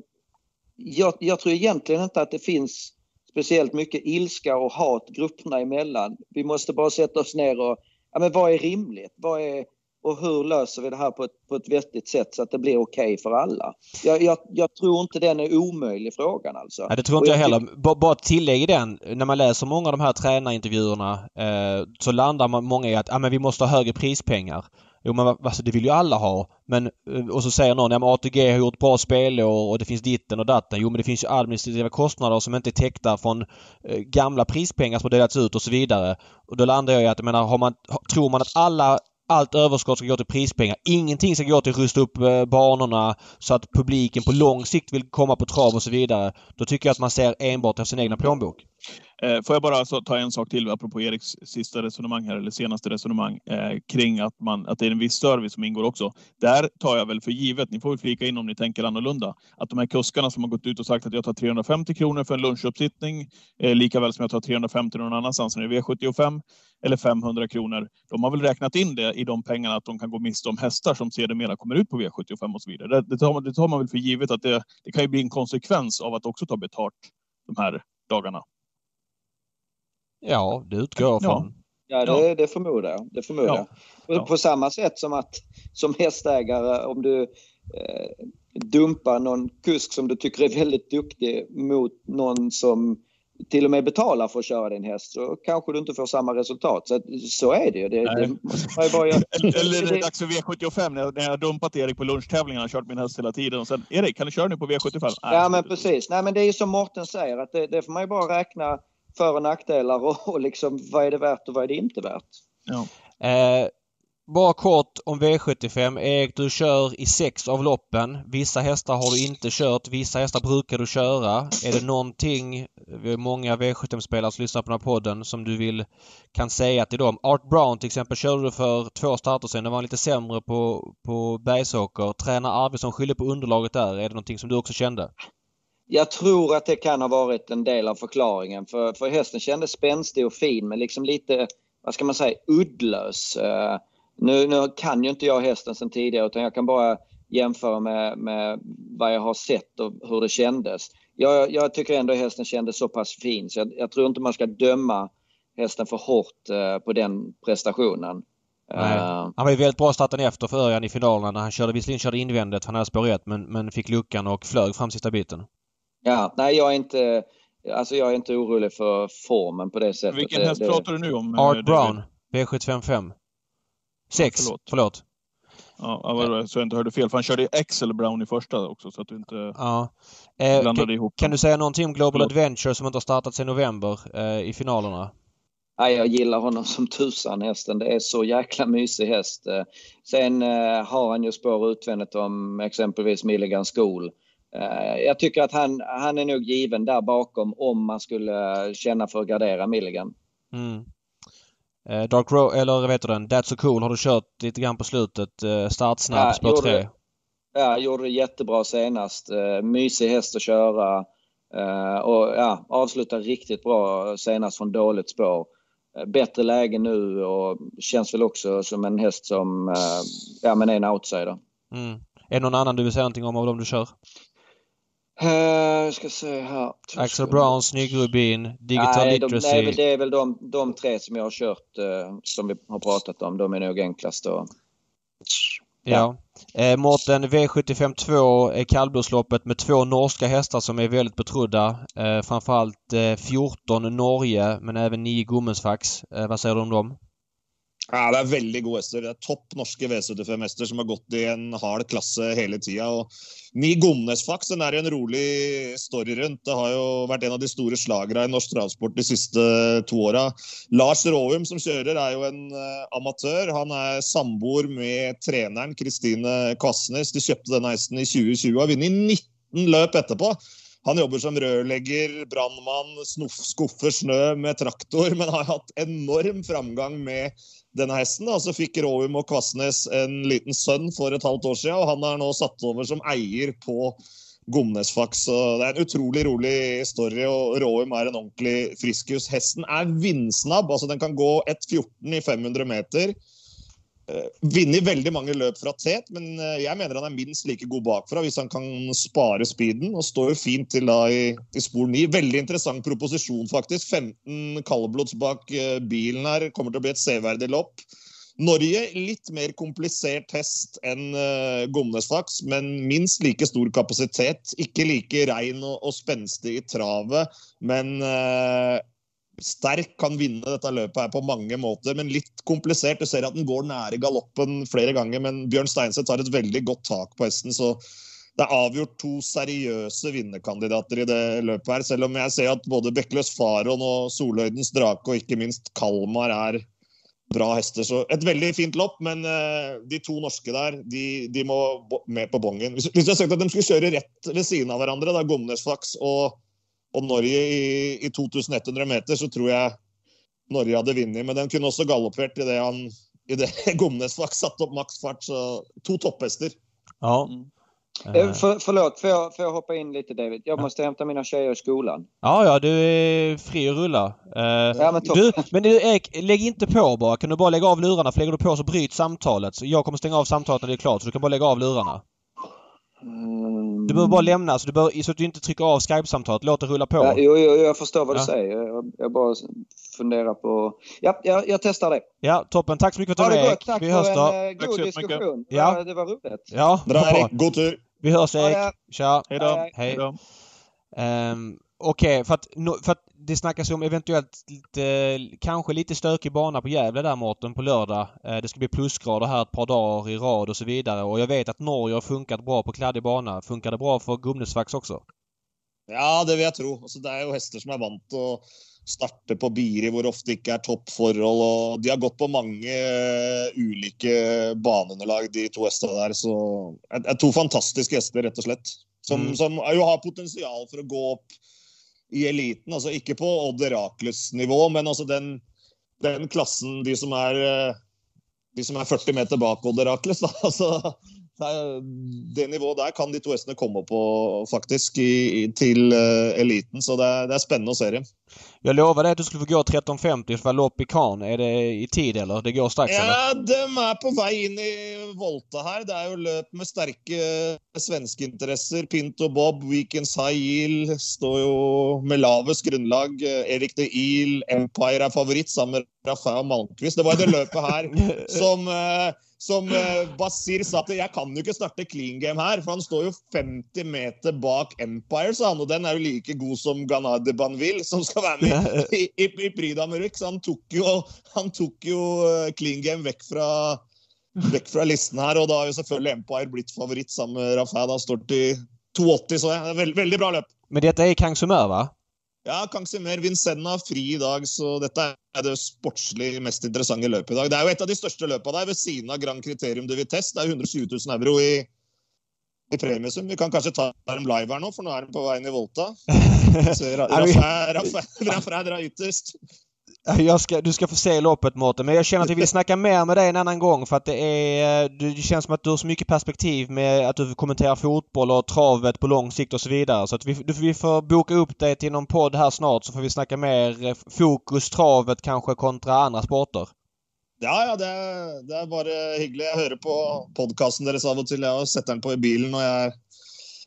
Speaker 4: jag, jag, tror egentligen inte att det finns speciellt mycket ilska och hat grupperna emellan. Vi måste bara sätta oss ner och, ja men vad är rimligt? Vad är, och hur löser vi det här på ett, på ett vettigt sätt så att det blir okej okay för alla? Jag, jag, jag, tror inte den är omöjlig frågan alltså.
Speaker 2: Nej, det tror inte jag, jag heller. Bara ett tillägg i den. När man läser många av de här tränarintervjuerna eh, så landar man många i att ah, men vi måste ha högre prispengar. Jo men alltså, det vill ju alla ha. Men, eh, och så säger någon, ja men ATG har gjort bra spelår och det finns ditten och datten. Jo men det finns ju administrativa kostnader som inte är täckta från eh, gamla prispengar som har delats ut och så vidare. Och då landar jag i att, jag menar, har man, tror man att alla allt överskott ska gå till prispengar. Ingenting ska gå till att rusta upp eh, banorna så att publiken på lång sikt vill komma på trav och så vidare. Då tycker jag att man ser enbart efter sin egna plånbok.
Speaker 1: Eh, får jag bara alltså ta en sak till apropå Eriks sista resonemang här, eller senaste resonemang eh, kring att, man, att det är en viss service som ingår också. Där tar jag väl för givet, ni får väl flika in om ni tänker annorlunda, att de här kuskarna som har gått ut och sagt att jag tar 350 kronor för en lunchuppsittning, eh, lika väl som jag tar 350 någon annanstans när det är V75, eller 500 kronor. De har väl räknat in det i de pengarna att de kan gå miste om hästar som sedermera kommer ut på V75 och så vidare. Det, det, tar, man, det tar man väl för givet att det, det kan ju bli en konsekvens av att också ta betalt de här dagarna.
Speaker 2: Ja, det utgår jag från.
Speaker 4: Ja, det, det förmodar jag. Det förmodar ja. jag. På, samma sätt som att som hästägare, om du eh, dumpar någon kusk som du tycker är väldigt duktig mot någon som till och med betalar för att köra din häst så kanske du inte får samma resultat. Så, så är det ju. Det, det
Speaker 1: bara göra. [laughs] Eller det är dags för V75 när jag, när jag har dumpat Erik på lunchtävlingarna och kört min häst hela tiden. Och sen, Erik, kan du köra nu på V75? Nej,
Speaker 4: ja, men precis. Nej, men det är ju som Morten säger, att det, det får man ju bara räkna för och nackdelar och, och liksom vad är det värt och vad är det inte värt.
Speaker 2: Ja. Eh, bara kort om V75. Erik, du kör i sex av loppen. Vissa hästar har du inte kört. Vissa hästar brukar du köra. Är det någonting, vi har många V75-spelare som lyssnar på den här podden, som du vill kan säga till dem? Art Brown till exempel körde du för två starter sedan. Det var lite sämre på, på Bergsåker. Tränar Arvidsson skyller på underlaget där. Är det någonting som du också kände?
Speaker 4: Jag tror att det kan ha varit en del av förklaringen för, för hästen kändes spänstig och fin men liksom lite, vad ska man säga, uddlös. Uh, nu, nu kan ju inte jag hästen sedan tidigare utan jag kan bara jämföra med, med vad jag har sett och hur det kändes. Jag, jag tycker ändå hästen kändes så pass fin så jag, jag tror inte man ska döma hästen för hårt uh, på den prestationen.
Speaker 2: Nej. Uh, han var ju väldigt bra starten efter för Örjan i finalerna när han körde, visserligen körde invändigt han hade spår 1 men, men fick luckan och flög fram sista biten.
Speaker 4: Ja, nej jag är inte, alltså jag är inte orolig för formen på det sättet.
Speaker 1: Vilken häst
Speaker 4: det,
Speaker 1: pratar du nu om?
Speaker 2: Art Brown, V755. 6, ja, förlåt. förlåt.
Speaker 1: Ja, så jag inte hörde fel. För han körde Excel Brown i första också så att du inte
Speaker 2: ja. eh, blandade kan, ihop Kan du säga någonting om Global förlåt. Adventure som inte har startat sedan november eh, i finalerna?
Speaker 4: Ja, jag gillar honom som tusan hästen. Det är så jäkla mysig häst. Eh, sen eh, har han ju spår utvändigt om exempelvis Milligan School. Eh, jag tycker att han, han är nog given där bakom om man skulle känna för att gardera Milligan. Mm.
Speaker 2: Eh, Dark Row, eller vet du den, That's So Cool har du kört lite grann på slutet. Eh, startsnabb, ja, spår 3.
Speaker 4: Ja, gjorde det jättebra senast. Mysig häst att köra. Och ja, avslutade riktigt bra senast från dåligt spår. Bättre läge nu och känns väl också som en häst som ja, men är en outsider.
Speaker 2: Mm. Är det någon annan du vill säga någonting om av dem du kör?
Speaker 4: Uh, ska se här.
Speaker 2: Axel Brown, Snygg Rubin, Digital nej, Literacy.
Speaker 4: De, nej, det är väl de, de tre som jag har kört uh, som vi har pratat om. De är nog enklast att...
Speaker 2: Ja. ja. Eh, Mårten V75 2 är kallblodsloppet med två norska hästar som är väldigt betrodda. Eh, framförallt eh, 14 Norge men även 9 Gommensfax. Eh, vad säger du om dem?
Speaker 5: Ja, Det er veldig gode hester. Det er topp norske V75-hester som har gått i en hard klasse hele tida. Ni Gomnesfax den er en rolig story rundt. Det har jo vært en av de store slagerne i norsk travsport de siste to åra. Lars Råum som kjører, er jo en eh, amatør. Han er samboer med treneren Kristine Kvassnes. De kjøpte denne hesten i 2020 og har vunnet 19 løp etterpå. Han jobber som rørlegger, brannmann, skuffer snø med traktor, men har hatt enorm framgang med denne hesten. Da. Så fikk Råum og Kvassnes en liten sønn for et halvt år siden, og han er nå satt over som eier på Gomnesfax. Så det er en utrolig rolig story, og Råum er en ordentlig friskus. Hesten er vindsnabb. altså Den kan gå 1,14 i 500 meter. Eh, Vunnet veldig mange løp fra tet, men eh, jeg mener han er minst like god bakfra hvis han kan spare speeden. Og står jo fint til da i, i spor 9. Veldig interessant proposisjon, faktisk. 15 kaldblods bak eh, bilen her. Kommer til å bli et severdig lopp. Norge litt mer komplisert hest enn uh, Gomnesfax, men minst like stor kapasitet. Ikke like rein og, og spenstig i travet, men uh, sterk, kan vinne dette løpet her på mange måter, men litt komplisert. Du ser at den går nære galoppen flere ganger, men Bjørn Steinseth har et veldig godt tak på hesten. så det er avgjort to seriøse vinnerkandidater i det løpet her. Selv om jeg ser at både Bekkeløs Faron og Solhøydens Drake og ikke minst Kalmar er bra hester. Så et veldig fint lopp, men eh, de to norske der, de, de må med på bongen. Hvis, hvis du hadde sagt at de skulle kjøre rett ved siden av hverandre, da Gomnesflaks og og Norge i, i 2100 meter, så tror jeg Norge hadde vunnet. Men den kunne også galoppert idet han i det [laughs] Gomnesvak satte opp maksfart. Så to topphästar.
Speaker 2: Ja.
Speaker 4: Mm. Uh. För, förlåt, får jag, får jag hoppa in lite David? Jag måste hämta mina tjejer i skolan.
Speaker 2: Ja, ja, du är fri att rulla. Uh, ja, men, du, men du, Erik, lägg inte på bara. Kan du bara lägga av lurarna? För lägger du på så bryts samtalet. Så jag kommer stänga av samtalet när det är klart. Så du kan bara lägga av lurarna. Mm. Du behöver bara lämna så, du behöver, så att du inte trycker av Skype-samtalet. Låt det rulla på.
Speaker 4: Ja, jo, jo, jag förstår vad ja. du säger. Jag, jag, bara funderar på... Ja, jag, jag testar det.
Speaker 2: Ja, toppen. Tack så mycket för att du var med.
Speaker 4: Tack Vi hörs då. en uh, god diskussion.
Speaker 2: Ja.
Speaker 4: Det var roligt.
Speaker 2: Ja,
Speaker 5: bra. God tur.
Speaker 2: Vi hörs Erik. Ja, ja.
Speaker 1: Tja. Hej då.
Speaker 2: Hej. då. Um, Okej, okay, för, att, för att det snackas om eventuellt lite, kanske lite stökig bana på Gävle där Mårten på lördag. Eh, det ska bli plusgrader här ett par dagar i rad och så vidare. Och jag vet att Norge har funkat bra på kladdig bana. Funkar det bra för Gumnesvax också?
Speaker 5: Ja, det vill jag tro. Altså, det är ju hästar som är vant att starta på Biri hvor ofte ikke er toppforhold. og De har gått på mange ulike baneunderlag, de to hestene der. Så er to fantastiske hester, rett og slett. Som, mm. som jo har potensial for å gå opp i eliten. Altså ikke på Odd Herakles-nivå, men altså den, den, klassen, de som er eh, de som er 40 meter bak Odd Herakles. Da. [laughs] Altså, det nivået der kan de to hestene komme på faktisk i, til uh, eliten. Så det er, det er, spennende å se dem.
Speaker 6: Jag lovade att du skulle få gå 13.50 för lopp i Cannes. Är det i tid eller? Det går strax
Speaker 5: ja,
Speaker 6: eller?
Speaker 5: Ja, de är på väg in i Volta här. Det är ju löp med starka svenska intressen. Pinto Bob, Weekends High Yield står ju med lavest grundlag. Erik de Il, Empire är favorit sammen med Rafael Malmqvist. Det var det löpet här [laughs] som eh, som eh, Basir sa at jeg kan jo ikke starte clean game her, for han står jo 50 meter bak Empire, sa han. Og den er jo like god som Ganard de Banville, som skal være med i, i, i Prix. Så han tok, jo, han tok jo eh, clean game vekk fra, vekk fra listen her. Og da har jo selvfølgelig Empire blitt favoritt sammen med Rafa. Da står til 2,80, så jeg. Veld, veldig bra løp.
Speaker 6: Men dette er Kang Sumer, va?
Speaker 5: Ja, Kangsimer Vincenna fri i dag, så dette er det sportslig mest interessante løpet i dag. Det er jo et av de største løpene der, ved siden av Grand Criterium de Vitesse. Det er 120 000 euro i, i premiesum. Vi kan kanskje ta dem live her nå, for nå er de på vei inn i Volta. [laughs] Rafa drar ytterst. [laughs]
Speaker 6: Ska, du ska få se loppet Mårten, men jag känner att vi vill [laughs] snacka mer med dig en annan gång för att det är... Det känns som att du har så mycket perspektiv med att du kommenterar fotboll och travet på lång sikt och så vidare. Så att vi, vi får boka upp dig till någon podd här snart så får vi snacka mer eh, fokus, travet kanske kontra andra sporter.
Speaker 5: Ja, ja, det är, det är bara hyggligt. Jag hör på podcasten deras av och till. Jag sätter den på i bilen och jag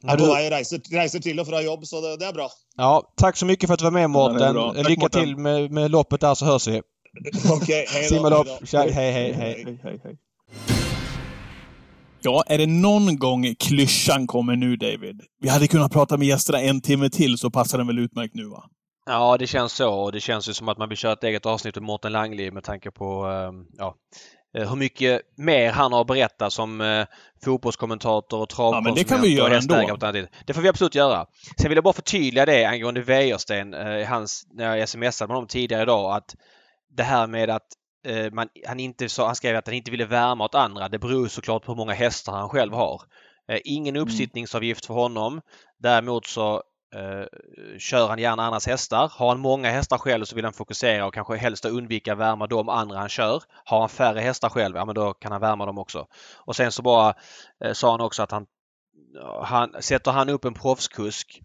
Speaker 5: är på väg reiser, reiser till och från jobb, så det, det, är bra.
Speaker 6: Ja, tack så mycket för att du var med Mårten. Ja, Lycka Morten. till med, med loppet där så hörs vi. [laughs]
Speaker 5: Okej, hej då.
Speaker 6: Simma lopp. Hej, hej, hej. hej, hej, hej.
Speaker 1: Ja, är det någon gång klyschan kommer nu, David? Vi hade kunnat prata med gästerna en timme till så passar den väl utmärkt nu, va?
Speaker 2: Ja, det känns så. Och det känns ju som att man vill köra ett eget avsnitt med Mårten Langli med tanke på um, ja, hur mycket mer han har berättat som eh, fotbollskommentator och travkonsument
Speaker 1: ja, det kan vi göra ändå.
Speaker 2: Det får vi absolut göra. Sen vill jag bara förtydliga det angående Wäjersten, eh, hans, när jag smsade med honom tidigare idag, att det här med att eh, man, han, inte, så, han skrev att han inte ville värma åt andra. Det beror såklart på hur många hästar han själv har. Eh, ingen mm. uppsittningsavgift för honom. Däremot så Eh, kör han gärna andras hästar. Har han många hästar själv så vill han fokusera och kanske helst undvika värma de andra han kör. Har han färre hästar själv, ja men då kan han värma dem också. Och sen så bara eh, sa han också att han, han sätter han upp en proffskusk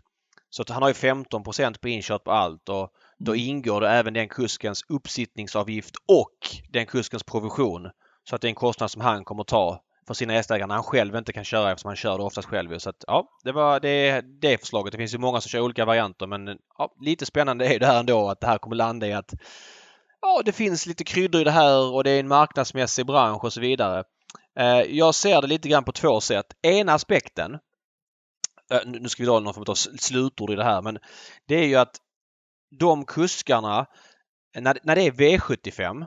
Speaker 2: så att han har ju 15 på inkört på allt och då mm. ingår det även den kuskens uppsittningsavgift och den kuskens provision. Så att det är en kostnad som han kommer ta för sina hästägare när han själv inte kan köra eftersom han kör det oftast själv. Så att, ja, det var det, det förslaget. Det finns ju många som kör olika varianter men ja, lite spännande är det här ändå att det här kommer landa i att ja, det finns lite kryddor i det här och det är en marknadsmässig bransch och så vidare. Eh, jag ser det lite grann på två sätt. Ena aspekten eh, nu ska vi dra någon form av slutord i det här men det är ju att de kuskarna när, när det är V75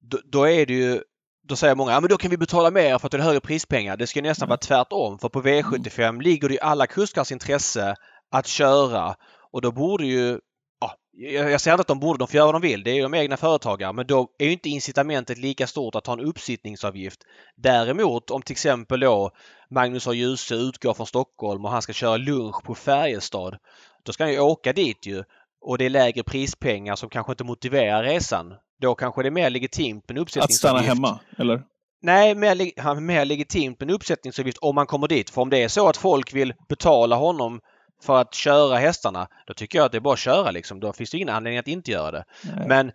Speaker 2: då, då är det ju då säger många, ja men då kan vi betala mer för att det är högre prispengar. Det ska nästan vara tvärtom. För på V75 mm. ligger det i alla kuskars intresse att köra och då borde ju ja, jag säger inte att de borde, de får göra vad de vill. Det är ju de egna företagare. Men då är ju inte incitamentet lika stort att ha en uppsittningsavgift. Däremot om till exempel då Magnus A. Djuse utgår från Stockholm och han ska köra lunch på Färjestad. Då ska han ju åka dit ju. Och det är lägre prispengar som kanske inte motiverar resan. Då kanske det är mer legitimt med en uppsättningsavgift.
Speaker 1: Att stanna hemma, eller?
Speaker 2: Nej, mer, mer legitimt med en uppsättningsavgift om man kommer dit. För om det är så att folk vill betala honom för att köra hästarna, då tycker jag att det är bara att köra liksom. Då finns det ingen anledning att inte göra det. Nej. Men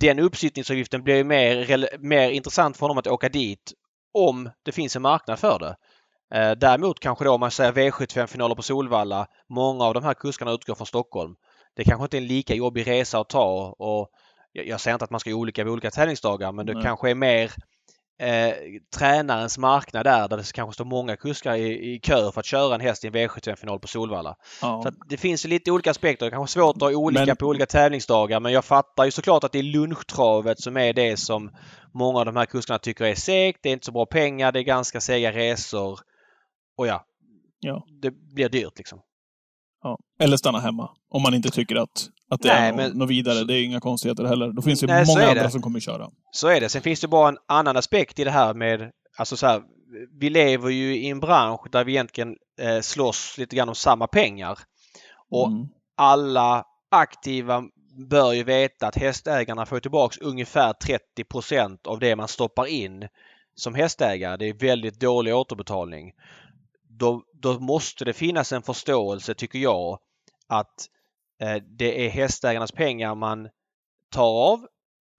Speaker 2: den uppsittningsavgiften blir mer, mer intressant för honom att åka dit om det finns en marknad för det. Eh, däremot kanske då om man säger V75-finaler på Solvalla. Många av de här kuskarna utgår från Stockholm. Det kanske inte är en lika jobbig resa att ta och jag, jag säger inte att man ska göra olika vid olika tävlingsdagar men det Nej. kanske är mer eh, tränarens marknad där, där det kanske står många kuskar i, i kö för att köra en häst i en V75-final på Solvalla. Ja. Så det finns lite olika aspekter. Det kanske är svårt att ha olika men... på olika tävlingsdagar men jag fattar ju såklart att det är lunchtravet som är det som många av de här kuskarna tycker är segt. Det är inte så bra pengar, det är ganska sega resor. Och ja, ja. det blir dyrt liksom.
Speaker 1: Ja. Eller stanna hemma. Om man inte tycker att, att det Nej, är men... något vidare. Det är inga konstigheter heller. Då finns det Nej, många andra som kommer köra.
Speaker 2: Så är det. Sen finns det bara en annan aspekt i det här med Alltså så här, vi lever ju i en bransch där vi egentligen eh, slåss lite grann om samma pengar. Och mm. alla aktiva bör ju veta att hästägarna får tillbaks ungefär 30% av det man stoppar in som hästägare. Det är väldigt dålig återbetalning då, då måste det finnas en förståelse, tycker jag, att det är hästägarnas pengar man tar av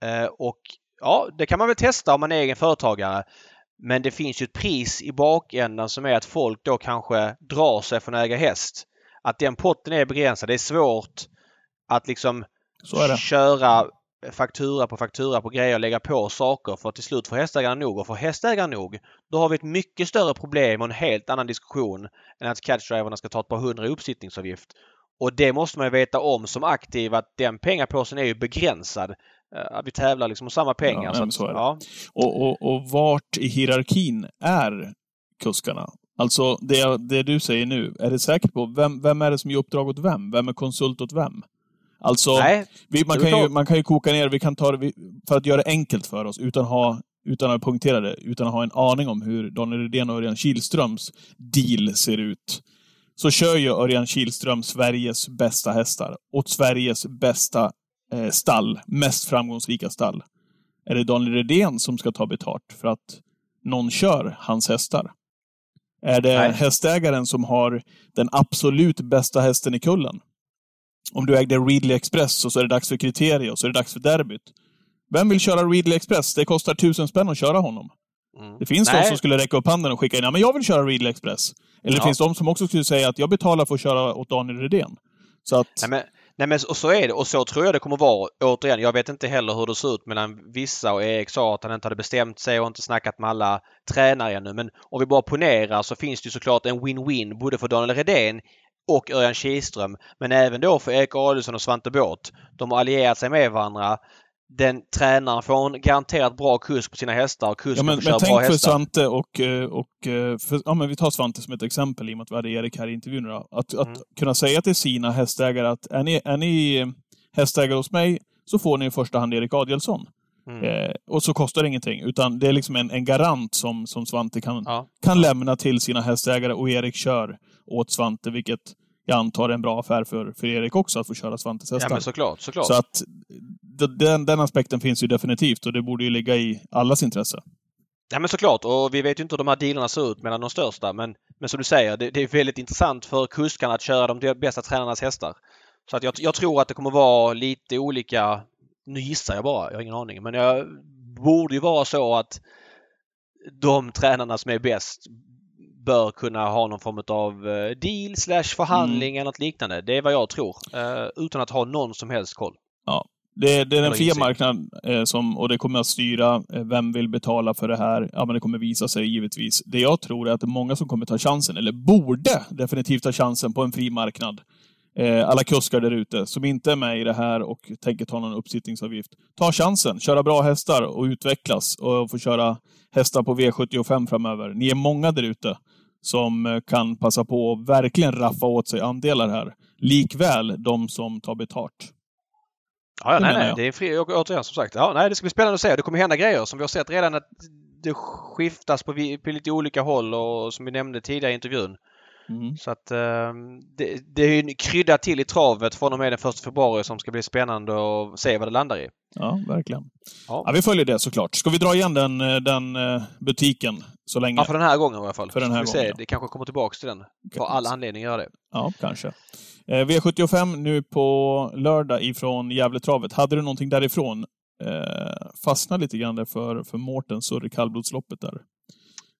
Speaker 2: eh, och ja, det kan man väl testa om man är egen företagare. Men det finns ju ett pris i bakändan som är att folk då kanske drar sig från att äga häst. Att den potten är begränsad. Det är svårt att liksom köra faktura på faktura på grejer och lägga på saker för att till slut får hästägaren nog. Och får hästägaren nog, då har vi ett mycket större problem och en helt annan diskussion än att catchdriverna ska ta ett par hundra i uppsittningsavgift. Och det måste man ju veta om som aktiv att den pengapåsen är ju begränsad. Uh, vi tävlar liksom om samma pengar.
Speaker 1: Ja, så, att, ja. och, och, och vart i hierarkin är kuskarna? Alltså det, det du säger nu, är det säkert på vem, vem är det som ger uppdrag åt vem? Vem är konsult åt vem? Alltså,
Speaker 2: Nej,
Speaker 1: vi, man, kan ju, man kan ju koka ner, vi kan ta det, för att göra det enkelt för oss, utan, ha, utan att punktera det, utan att ha en aning om hur Daniel Redén och Örjan Kihlströms deal ser ut. Så kör ju Örjan Kihlström Sveriges bästa hästar åt Sveriges bästa eh, stall, mest framgångsrika stall. Är det Daniel Redén som ska ta betalt för att någon kör hans hästar? Är det Nej. hästägaren som har den absolut bästa hästen i kullen? Om du ägde Readly Express och så är det dags för kriterie och så är det dags för derbyt. Vem vill köra Readly Express? Det kostar tusen spänn att köra honom. Mm. Det finns Nej. de som skulle räcka upp handen och skicka in ja, men jag vill köra Readly Express. Eller ja. finns de som också skulle säga att jag betalar för att köra åt Daniel Redén. Så att...
Speaker 2: Nej, men, nej, men och så är det. Och så tror jag det kommer vara. Återigen, jag vet inte heller hur det ser ut mellan vissa och Erik sa att han inte hade bestämt sig och inte snackat med alla tränare ännu. Men om vi bara ponerar så finns det ju såklart en win-win både för Daniel Redén och Örjan Kihlström. Men även då för Erik Adielsson och Svante Båth. De har allierat sig med varandra. Den tränaren får en garanterat bra kurs på sina hästar och kusken ja, men, men tänk
Speaker 1: för Svante och, eh, och eh, för, ja, men vi tar Svante som ett exempel i och med att vi hade Erik här i intervjun. Att, mm. att kunna säga till sina hästägare att är ni, är ni hästägare hos mig så får ni i första hand Erik Adielsson. Mm. Eh, och så kostar det ingenting. Utan det är liksom en, en garant som, som Svante kan, ja. kan lämna till sina hästägare och Erik kör åt Svante, vilket jag antar en bra affär för, för Erik också att få köra Svantes hästar.
Speaker 2: Ja, men såklart, såklart.
Speaker 1: Så att den, den aspekten finns ju definitivt och det borde ju ligga i allas intresse.
Speaker 2: Ja men såklart och vi vet ju inte hur de här dealarna ser ut mellan de största men, men som du säger det, det är väldigt intressant för kuskarna att köra de bästa tränarnas hästar. Så att jag, jag tror att det kommer vara lite olika nu gissar jag bara, jag har ingen aning. Men det borde ju vara så att de tränarna som är bäst bör kunna ha någon form av eh, deal slash förhandling mm. eller något liknande. Det är vad jag tror. Uh, utan att ha någon som helst koll.
Speaker 1: Ja. Det, det är den fria marknaden eh, som, och det kommer att styra eh, vem vill betala för det här. Ja, men det kommer visa sig givetvis. Det jag tror är att det är många som kommer ta chansen, eller borde definitivt ta chansen på en fri marknad eh, alla kuskar där ute som inte är med i det här och tänker ta någon uppsittningsavgift. Ta chansen, köra bra hästar och utvecklas och få köra hästar på V75 framöver. Ni är många där ute som eh, kan passa på att verkligen raffa åt sig andelar här. Likväl de som tar betalt.
Speaker 2: Ja, ja nej, nej. Det är fri, återigen som sagt. Ja, nej, det ska bli spännande att se. Det kommer hända grejer som vi har sett redan att det skiftas på, på lite olika håll och som vi nämnde tidigare i intervjun. Mm. Så att ehm, det, det är ju krydda till i travet från och med den 1 februari som ska bli spännande att se vad det landar i.
Speaker 1: Ja, verkligen. Ja. ja vi följer det såklart. Ska vi dra igen den, eh, den eh, butiken så länge?
Speaker 2: Ja, för den här gången i alla fall.
Speaker 1: För den här
Speaker 2: gången,
Speaker 1: se. Ja.
Speaker 2: Det kanske kommer tillbaks till den. För all anledning att göra det.
Speaker 1: Ja, kanske. Eh, V75 nu på lördag ifrån Gävletravet. Hade du någonting därifrån? Eh, fastna lite grann där för, för Mårtens Surre kallblodsloppet där.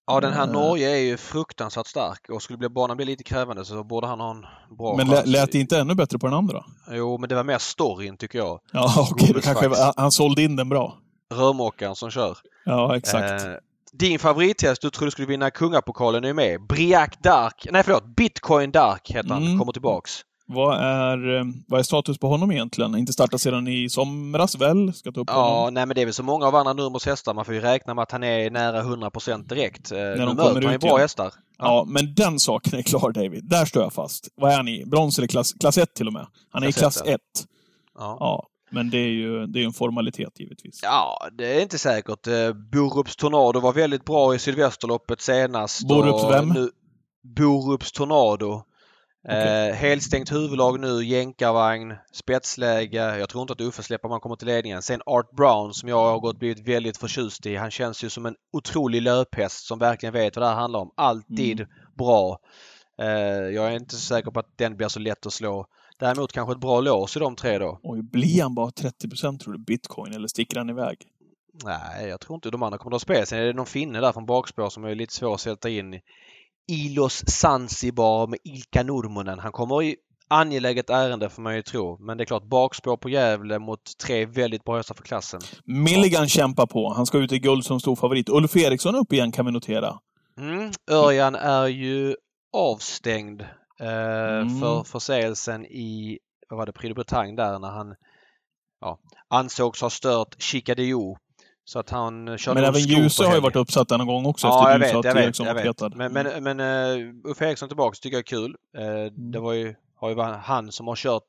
Speaker 2: Ja, den här Norge är ju fruktansvärt stark och skulle banan bli lite krävande så borde han ha en bra
Speaker 1: Men chans. lät det inte ännu bättre på den andra?
Speaker 2: Jo, men det var mer storyn tycker jag.
Speaker 1: Ja, [laughs] okej. Okay, kanske han sålde in den bra.
Speaker 2: Rörmokaren som kör.
Speaker 1: Ja, exakt. Eh,
Speaker 2: din favorithäst du trodde skulle vinna kungapokalen är med. Briac Dark, nej förlåt, Bitcoin Dark heter han, mm. kommer tillbaks.
Speaker 1: Vad är, eh, vad är status på honom egentligen? Inte startat sedan i somras väl? Ska ta upp
Speaker 2: ja, honom. nej men det är väl så många av andra Nurmos hästar. Man får ju räkna med att han är nära 100% direkt. Eh, När de kommer ut, han bra ja. hästar.
Speaker 1: Ja. ja. men den saken är klar David. Där står jag fast. Vad är han i? Brons eller klass, klass 1 till och med? Han är klass i klass 1. Ja. ja. Men det är ju det är en formalitet givetvis.
Speaker 2: Ja, det är inte säkert. Eh, Borups Tornado var väldigt bra i Sylvesterloppet senast.
Speaker 1: Borups vem? Nu,
Speaker 2: Borups Tornado. Okay. Eh, helstängt huvudlag nu, jänkarvagn, spetsläge. Jag tror inte att Uffe släpper om han kommer till ledningen. Sen Art Brown som jag har gått blivit väldigt förtjust i. Han känns ju som en otrolig löphäst som verkligen vet vad det här handlar om. Alltid mm. bra. Eh, jag är inte så säker på att den blir så lätt att slå. Däremot kanske ett bra lås i de tre då.
Speaker 1: Oj, blir han bara 30% tror du bitcoin eller sticker han iväg?
Speaker 2: Nej, jag tror inte de andra kommer att spela. Sen är det någon finne där från bakspår som är lite svår att sätta in. Ilos Zanzibar med Ilka Nurmonen. Han kommer i angeläget ärende får man ju tro. Men det är klart, bakspår på Gävle mot tre väldigt bra hästar för klassen.
Speaker 1: Milligan kämpar på. Han ska ut i guld som stor favorit. Ulf Eriksson upp igen kan vi notera.
Speaker 2: Mm. Örjan är ju avstängd eh, mm. för förseelsen i, vad var det, Prix de Bretagne där när han ja, ansågs ha stört Chicadeo. Så att han körde
Speaker 1: Men även Ljuse har ju varit uppsatt en gång också
Speaker 2: ja, efter jag vet, jag vet, jag vet. Men, men, men uh, Uffe Eriksson tillbaks tycker jag är kul. Uh, mm. Det var ju, har ju varit han som har kört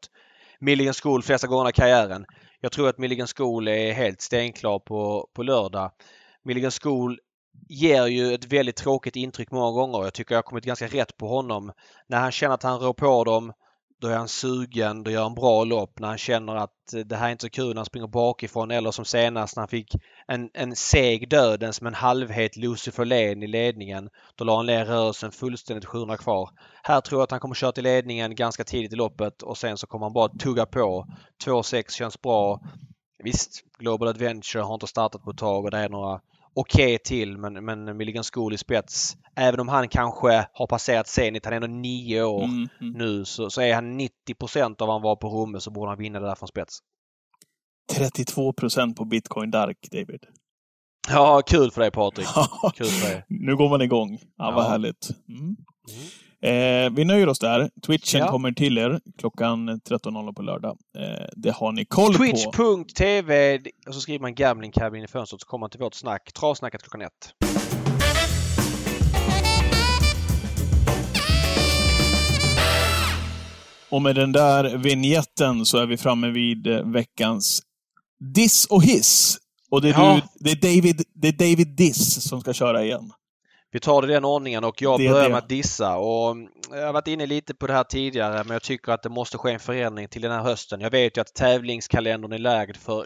Speaker 2: Milligan School flesta gånger i karriären. Jag tror att Milligan School är helt stenklar på, på lördag. Milligan School ger ju ett väldigt tråkigt intryck många gånger. Jag tycker jag har kommit ganska rätt på honom. När han känner att han rår på dem då är han sugen, då gör han bra lopp. När han känner att eh, det här är inte så kul när han springer bakifrån eller som senast när han fick en, en seg dödens men halvhet Lucifer Lane i ledningen. Då la han ner rörelsen fullständigt 700 kvar. Här tror jag att han kommer köra till ledningen ganska tidigt i loppet och sen så kommer han bara tugga på. 2,6 känns bra. Visst, Global Adventure har inte startat på ett tag och det är några okej okay till men, men Milligan School i spets. Även om han kanske har passerat Zenit, han är ändå nio år mm, mm. nu, så, så är han 90% av vad han var på Romme så borde han vinna det där från spets.
Speaker 1: 32% på Bitcoin Dark, David.
Speaker 2: Ja, kul för dig Patrik. [laughs] kul för dig.
Speaker 1: nu går man igång. Ja, ja. vad härligt. Mm. Eh, vi nöjer oss där. Twitchen ja. kommer till er klockan 13.00 på lördag. Eh, det har ni koll
Speaker 2: Twitch. på. Twitch.tv och så skriver man Gambling Cabin i fönstret så kommer man till vårt snack. Travsnacket klockan ett.
Speaker 1: Och med den där vignetten så är vi framme vid eh, veckans diss och hiss. Och det är, ja. du, det är, David, det är David Diss som ska köra igen.
Speaker 2: Vi tar det i den ordningen och jag det, börjar med att dissa. Och jag har varit inne lite på det här tidigare men jag tycker att det måste ske en förändring till den här hösten. Jag vet ju att tävlingskalendern är lagd för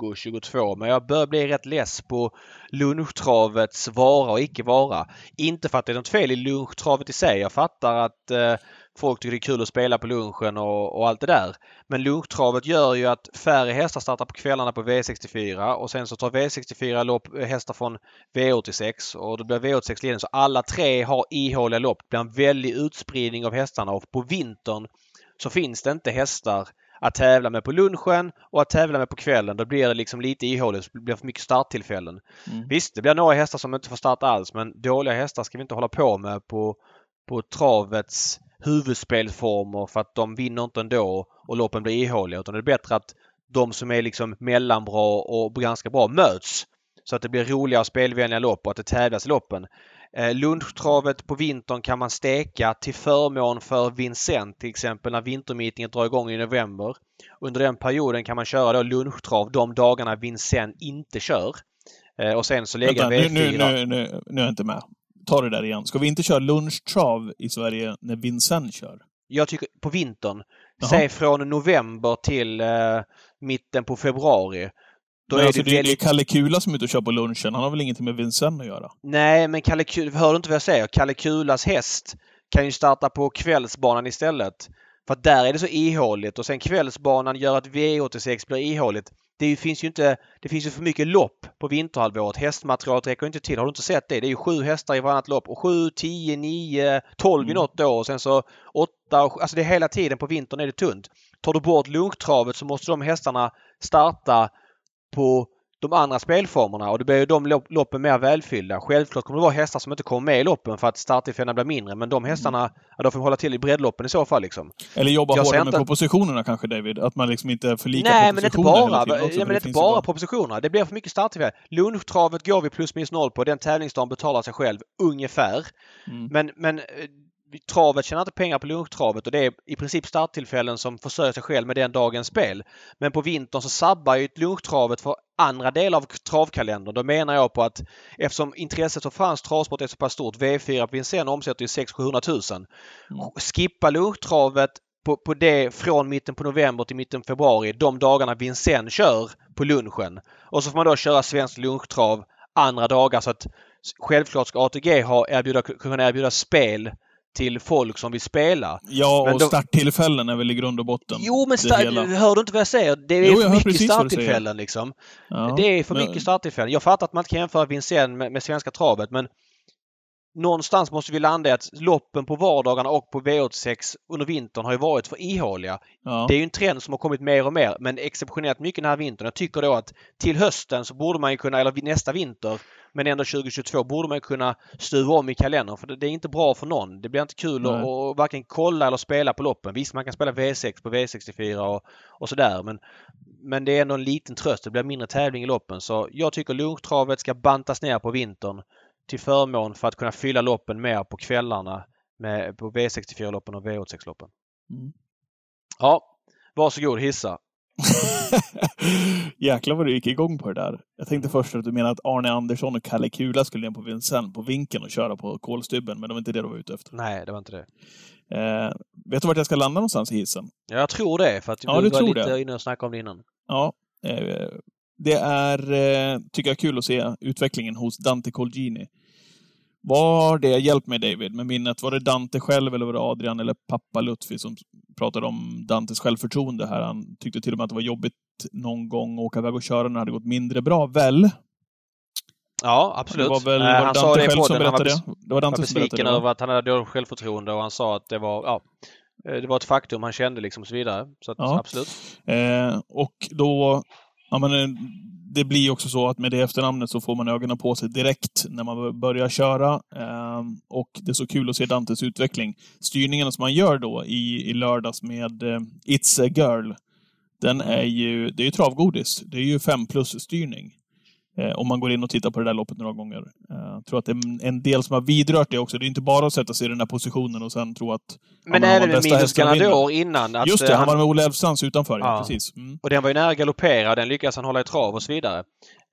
Speaker 2: 2022 men jag börjar bli rätt less på lunchtravets vara och icke vara. Inte för att det är något fel i lunchtravet i sig. Jag fattar att eh, folk tycker det är kul att spela på lunchen och, och, allt det där. Men lunchtravet gör ju att färre hästar startar på kvällarna på V64 och sen så tar V64 lopp eh, hästar från V86 och då blir V86 ledning. Så alla tre har ihåliga lopp. Det blir en väldig utspridning av hästarna och på vintern så finns det inte hästar att tävla med på lunchen och att tävla med på kvällen. Då blir det liksom lite ihåligt. Det blir för mycket starttillfällen. Mm. Visst, det blir några hästar som inte får starta alls men dåliga hästar ska vi inte hålla på med på, på travets huvudspelformer för att de vinner inte ändå och loppen blir ihåliga. Utan det är bättre att de som är liksom mellanbra och ganska bra möts. Så att det blir roliga och spelvänliga lopp och att det tävlas i loppen. Eh, lunchtravet på vintern kan man steka till förmån för Vincent till exempel när vintermeetingen drar igång i november. Under den perioden kan man köra då lunchtrav de dagarna Vincent inte kör. Eh, och sen så lägger
Speaker 1: V4... Nu, nu, nu, nu är jag inte med ta det där igen. Ska vi inte köra lunchtrav i Sverige när Vincent kör?
Speaker 2: Jag tycker på vintern. Jaha. Säg från november till eh, mitten på februari.
Speaker 1: Då men är alltså, det, väldigt... det är Kalle Kula som är ute och kör på lunchen. Han har väl ingenting med Vincent att göra?
Speaker 2: Nej, men Kalle Kula, hör du inte vad jag säger? Kalle Kulas häst kan ju starta på kvällsbanan istället. För att där är det så ihåligt och sen kvällsbanan gör att V86 blir ihåligt det finns ju inte, det finns ju för mycket lopp på vinterhalvåret. Hästmaterialet räcker inte till. Har du inte sett det? Det är ju sju hästar i varannat lopp och sju, tio, nio, tolv mm. i något år och sen så åtta. Alltså det är hela tiden på vintern är det tunt. Tar du bort lunchtravet så måste de hästarna starta på de andra spelformerna och då blir ju de loppen mer välfyllda. Självklart kommer det vara hästar som inte kommer med i loppen för att starttillfällena blir mindre men de hästarna, mm. ja, de får hålla till i breddloppen i så fall liksom.
Speaker 1: Eller jobba hårdare med propositionerna kanske David? Att man liksom inte förlikar
Speaker 2: Nej men inte bara, också, ja, men inte bara propositionerna. Det blir för mycket starttillfällen. Lunchtravet går vi plus minus noll på. Den tävlingsdagen betalar sig själv ungefär. Mm. Men, men travet tjänar inte pengar på lunchtravet och det är i princip starttillfällen som försörjer sig själv med den dagens spel. Men på vintern så sabbar ju lunchtravet för andra delar av travkalendern. Då menar jag på att eftersom intresset för fransk travsport är så pass stort, V4 på Vincennes omsätter ju 600 000 mm. Skippa lunchtravet på, på det från mitten på november till mitten februari, de dagarna Vincennes kör på lunchen. Och så får man då köra svensk lunchtrav andra dagar så att självklart ska ATG ha erbjuda, kunna erbjuda spel till folk som vill spela.
Speaker 1: Ja, men och då... starttillfällen är väl i grund och botten.
Speaker 2: Jo, men start... hör du inte vad jag säger? Det är jo, för mycket starttillfällen liksom. Ja, det är för men... mycket starttillfällen. Jag fattar att man inte kan jämföra Vincennes med, med Svenska travet, men någonstans måste vi landa i att loppen på vardagarna och på V86 under vintern har ju varit för ihåliga. Ja. Det är ju en trend som har kommit mer och mer men exceptionellt mycket den här vintern. Jag tycker då att till hösten så borde man ju kunna, eller nästa vinter, men ändå 2022 borde man kunna stuva om i kalendern för det är inte bra för någon. Det blir inte kul att, att varken kolla eller spela på loppen. Visst, man kan spela V6 på V64 och, och sådär men, men det är ändå en liten tröst. Det blir mindre tävling i loppen så jag tycker lunchtravet ska bantas ner på vintern till förmån för att kunna fylla loppen mer på kvällarna med, på V64-loppen och V86-loppen. Mm. Ja, varsågod hissa. [laughs]
Speaker 1: Jäklar vad du gick igång på det där. Jag tänkte först att du menade att Arne Andersson och Kalle Kula skulle ner på Vincennes på vinkeln och köra på kolstybben, men det var inte det du var ute efter.
Speaker 2: Nej, det var inte det.
Speaker 1: Eh, vet du vart jag ska landa någonstans i hissen?
Speaker 2: Jag tror det, för att ja, du var lite det. inne och snackade om det innan.
Speaker 1: Ja, eh, det är, eh, tycker jag, kul att se utvecklingen hos Dante Colgini. Var det, hjälp mig David, med minnet, var det Dante själv eller var det Adrian eller pappa Lutfi som pratade om Dantes självförtroende här? Han tyckte till och med att det var jobbigt någon gång att åka iväg och köra när det hade gått mindre bra, väl?
Speaker 2: Ja, absolut.
Speaker 1: Det var väl, var han Dante sa det själv som berättade det?
Speaker 2: Det var Dante som berättade det. över att han hade dåligt självförtroende och han sa att det var, ja, eh, det var ett faktum han kände liksom och så vidare. Så att, ja. absolut.
Speaker 1: Eh, och då, ja men eh, det blir också så att med det efternamnet så får man ögonen på sig direkt när man börjar köra. Ehm, och det är så kul att se Dantes utveckling. Styrningen som man gör då i, i lördags med eh, It's a Girl, den är ju, det är ju travgodis. Det är ju 5 plus styrning om man går in och tittar på det där loppet några gånger. Eh, jag tror att det är en del som har vidrört det också. Det är inte bara att sätta sig i den här positionen och sen tro att...
Speaker 2: Men ja, även med Minus Ganador innan.
Speaker 1: Att Just det, han, han var med Olle Elfstrands utanför. Ja. precis.
Speaker 2: Mm. Och den var ju nära galoppera. Den lyckades han hålla i trav och så vidare.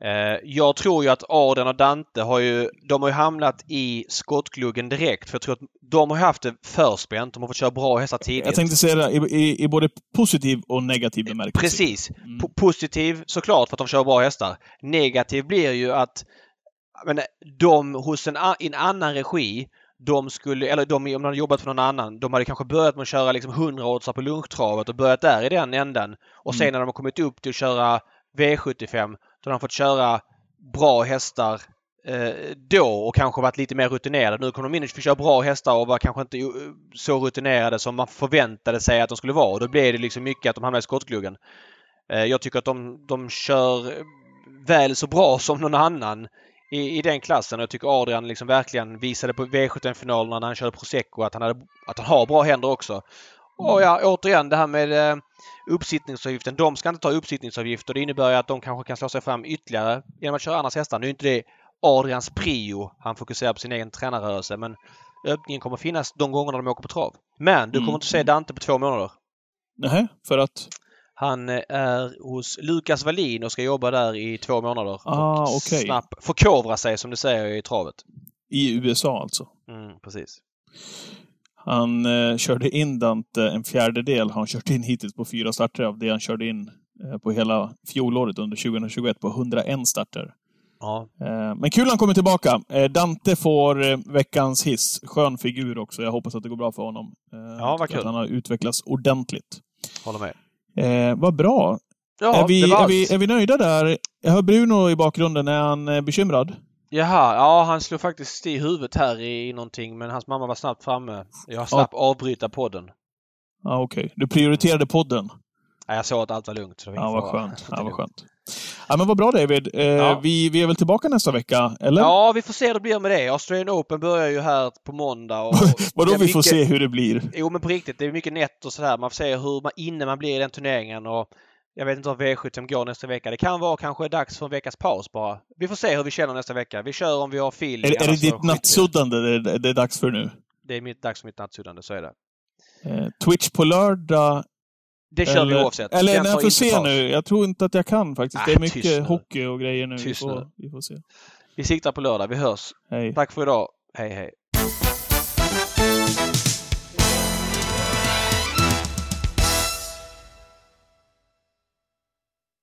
Speaker 2: Eh, jag tror ju att Arden och Dante har ju, de har ju hamnat i skottgluggen direkt. För jag tror att de har haft det förspänt. De har fått köra bra hästar tidigt.
Speaker 1: Jag tänkte säga det, i, i, i både positiv och negativ bemärkelse.
Speaker 2: Precis. Mm. positiv såklart för att de kör bra hästar. Negativ blir ju att men, de hos en, en annan regi de skulle, eller de, om de hade jobbat för någon annan, de hade kanske börjat med att köra liksom 100 oddsar på lunchtravet och börjat där i den änden. Och sen mm. när de har kommit upp till att köra V75 då har de fått köra bra hästar eh, då och kanske varit lite mer rutinerade. Nu kommer de in och fick köra bra hästar och var kanske inte eh, så rutinerade som man förväntade sig att de skulle vara. Då blir det liksom mycket att de hamnar i skottgluggen. Eh, jag tycker att de, de kör väl så bra [laughs] som någon annan i, i den klassen. Jag tycker Adrian liksom verkligen visade på V75-finalerna när han körde Prosecco att han, hade, att han har bra händer också. Och ja, återigen det här med eh, uppsittningsavgiften. De ska inte ta uppsittningsavgift och det innebär att de kanske kan slå sig fram ytterligare genom att köra andras hästar. Nu är inte det Adrians prio. Han fokuserar på sin egen tränarrörelse men öppningen kommer finnas de gångerna de åker på trav. Men du kommer mm. inte se Dante på två månader.
Speaker 1: Nej, för att?
Speaker 2: Han eh, är hos Lukas Wallin och ska jobba där i två månader.
Speaker 1: Ah, och okay.
Speaker 2: snabbt förkovra sig som du säger i travet.
Speaker 1: I USA alltså?
Speaker 2: Mm, precis.
Speaker 1: Han eh, körde in Dante en fjärdedel har han kört in hittills på fyra starter av det han körde in eh, på hela fjolåret under 2021 på 101 starter.
Speaker 2: Ja.
Speaker 1: Eh, men kul han kommer tillbaka. Eh, Dante får eh, veckans hiss. Skön figur också. Jag hoppas att det går bra för honom.
Speaker 2: Eh, ja, vad kul.
Speaker 1: Att han har utvecklats ordentligt.
Speaker 2: Håller med.
Speaker 1: Eh, vad bra. Ja, är, vi, är, vi, är vi nöjda där? Jag hör Bruno i bakgrunden. Är han bekymrad?
Speaker 2: Jaha, ja han slog faktiskt i huvudet här i någonting men hans mamma var snabbt framme. Jag slapp ja. avbryta podden.
Speaker 1: Ja, okej. Okay. Du prioriterade podden?
Speaker 2: Ja, jag såg att allt var lugnt. Så
Speaker 1: ja, vad skönt. Ja, vad skönt. Ja, men vad bra David. Eh, ja. vi, vi är väl tillbaka nästa vecka, eller?
Speaker 2: Ja, vi får se hur det blir med det. Australian Open börjar ju här på måndag. Och, [laughs]
Speaker 1: Vadå vi mycket... får se hur det blir?
Speaker 2: Jo, men på riktigt. Det är mycket nätt och sådär. Man får se hur man, inne man blir i den turneringen. Och jag vet inte om V75 går nästa vecka. Det kan vara kanske dags för en veckas paus bara. Vi får se hur vi känner nästa vecka. Vi kör om vi har fil.
Speaker 1: Är, är det ditt nattsuddande det, det är dags för nu?
Speaker 2: Det är mitt, dags för mitt nattsuddande, så är det.
Speaker 1: Eh, Twitch på lördag.
Speaker 2: Det kör eller, vi oavsett.
Speaker 1: Eller när jag får se paus. nu. Jag tror inte att jag kan faktiskt. Ah, det är mycket hockey och grejer nu. Vi får, vi får se.
Speaker 2: Vi siktar på lördag. Vi hörs.
Speaker 1: Hej.
Speaker 2: Tack för idag. Hej hej.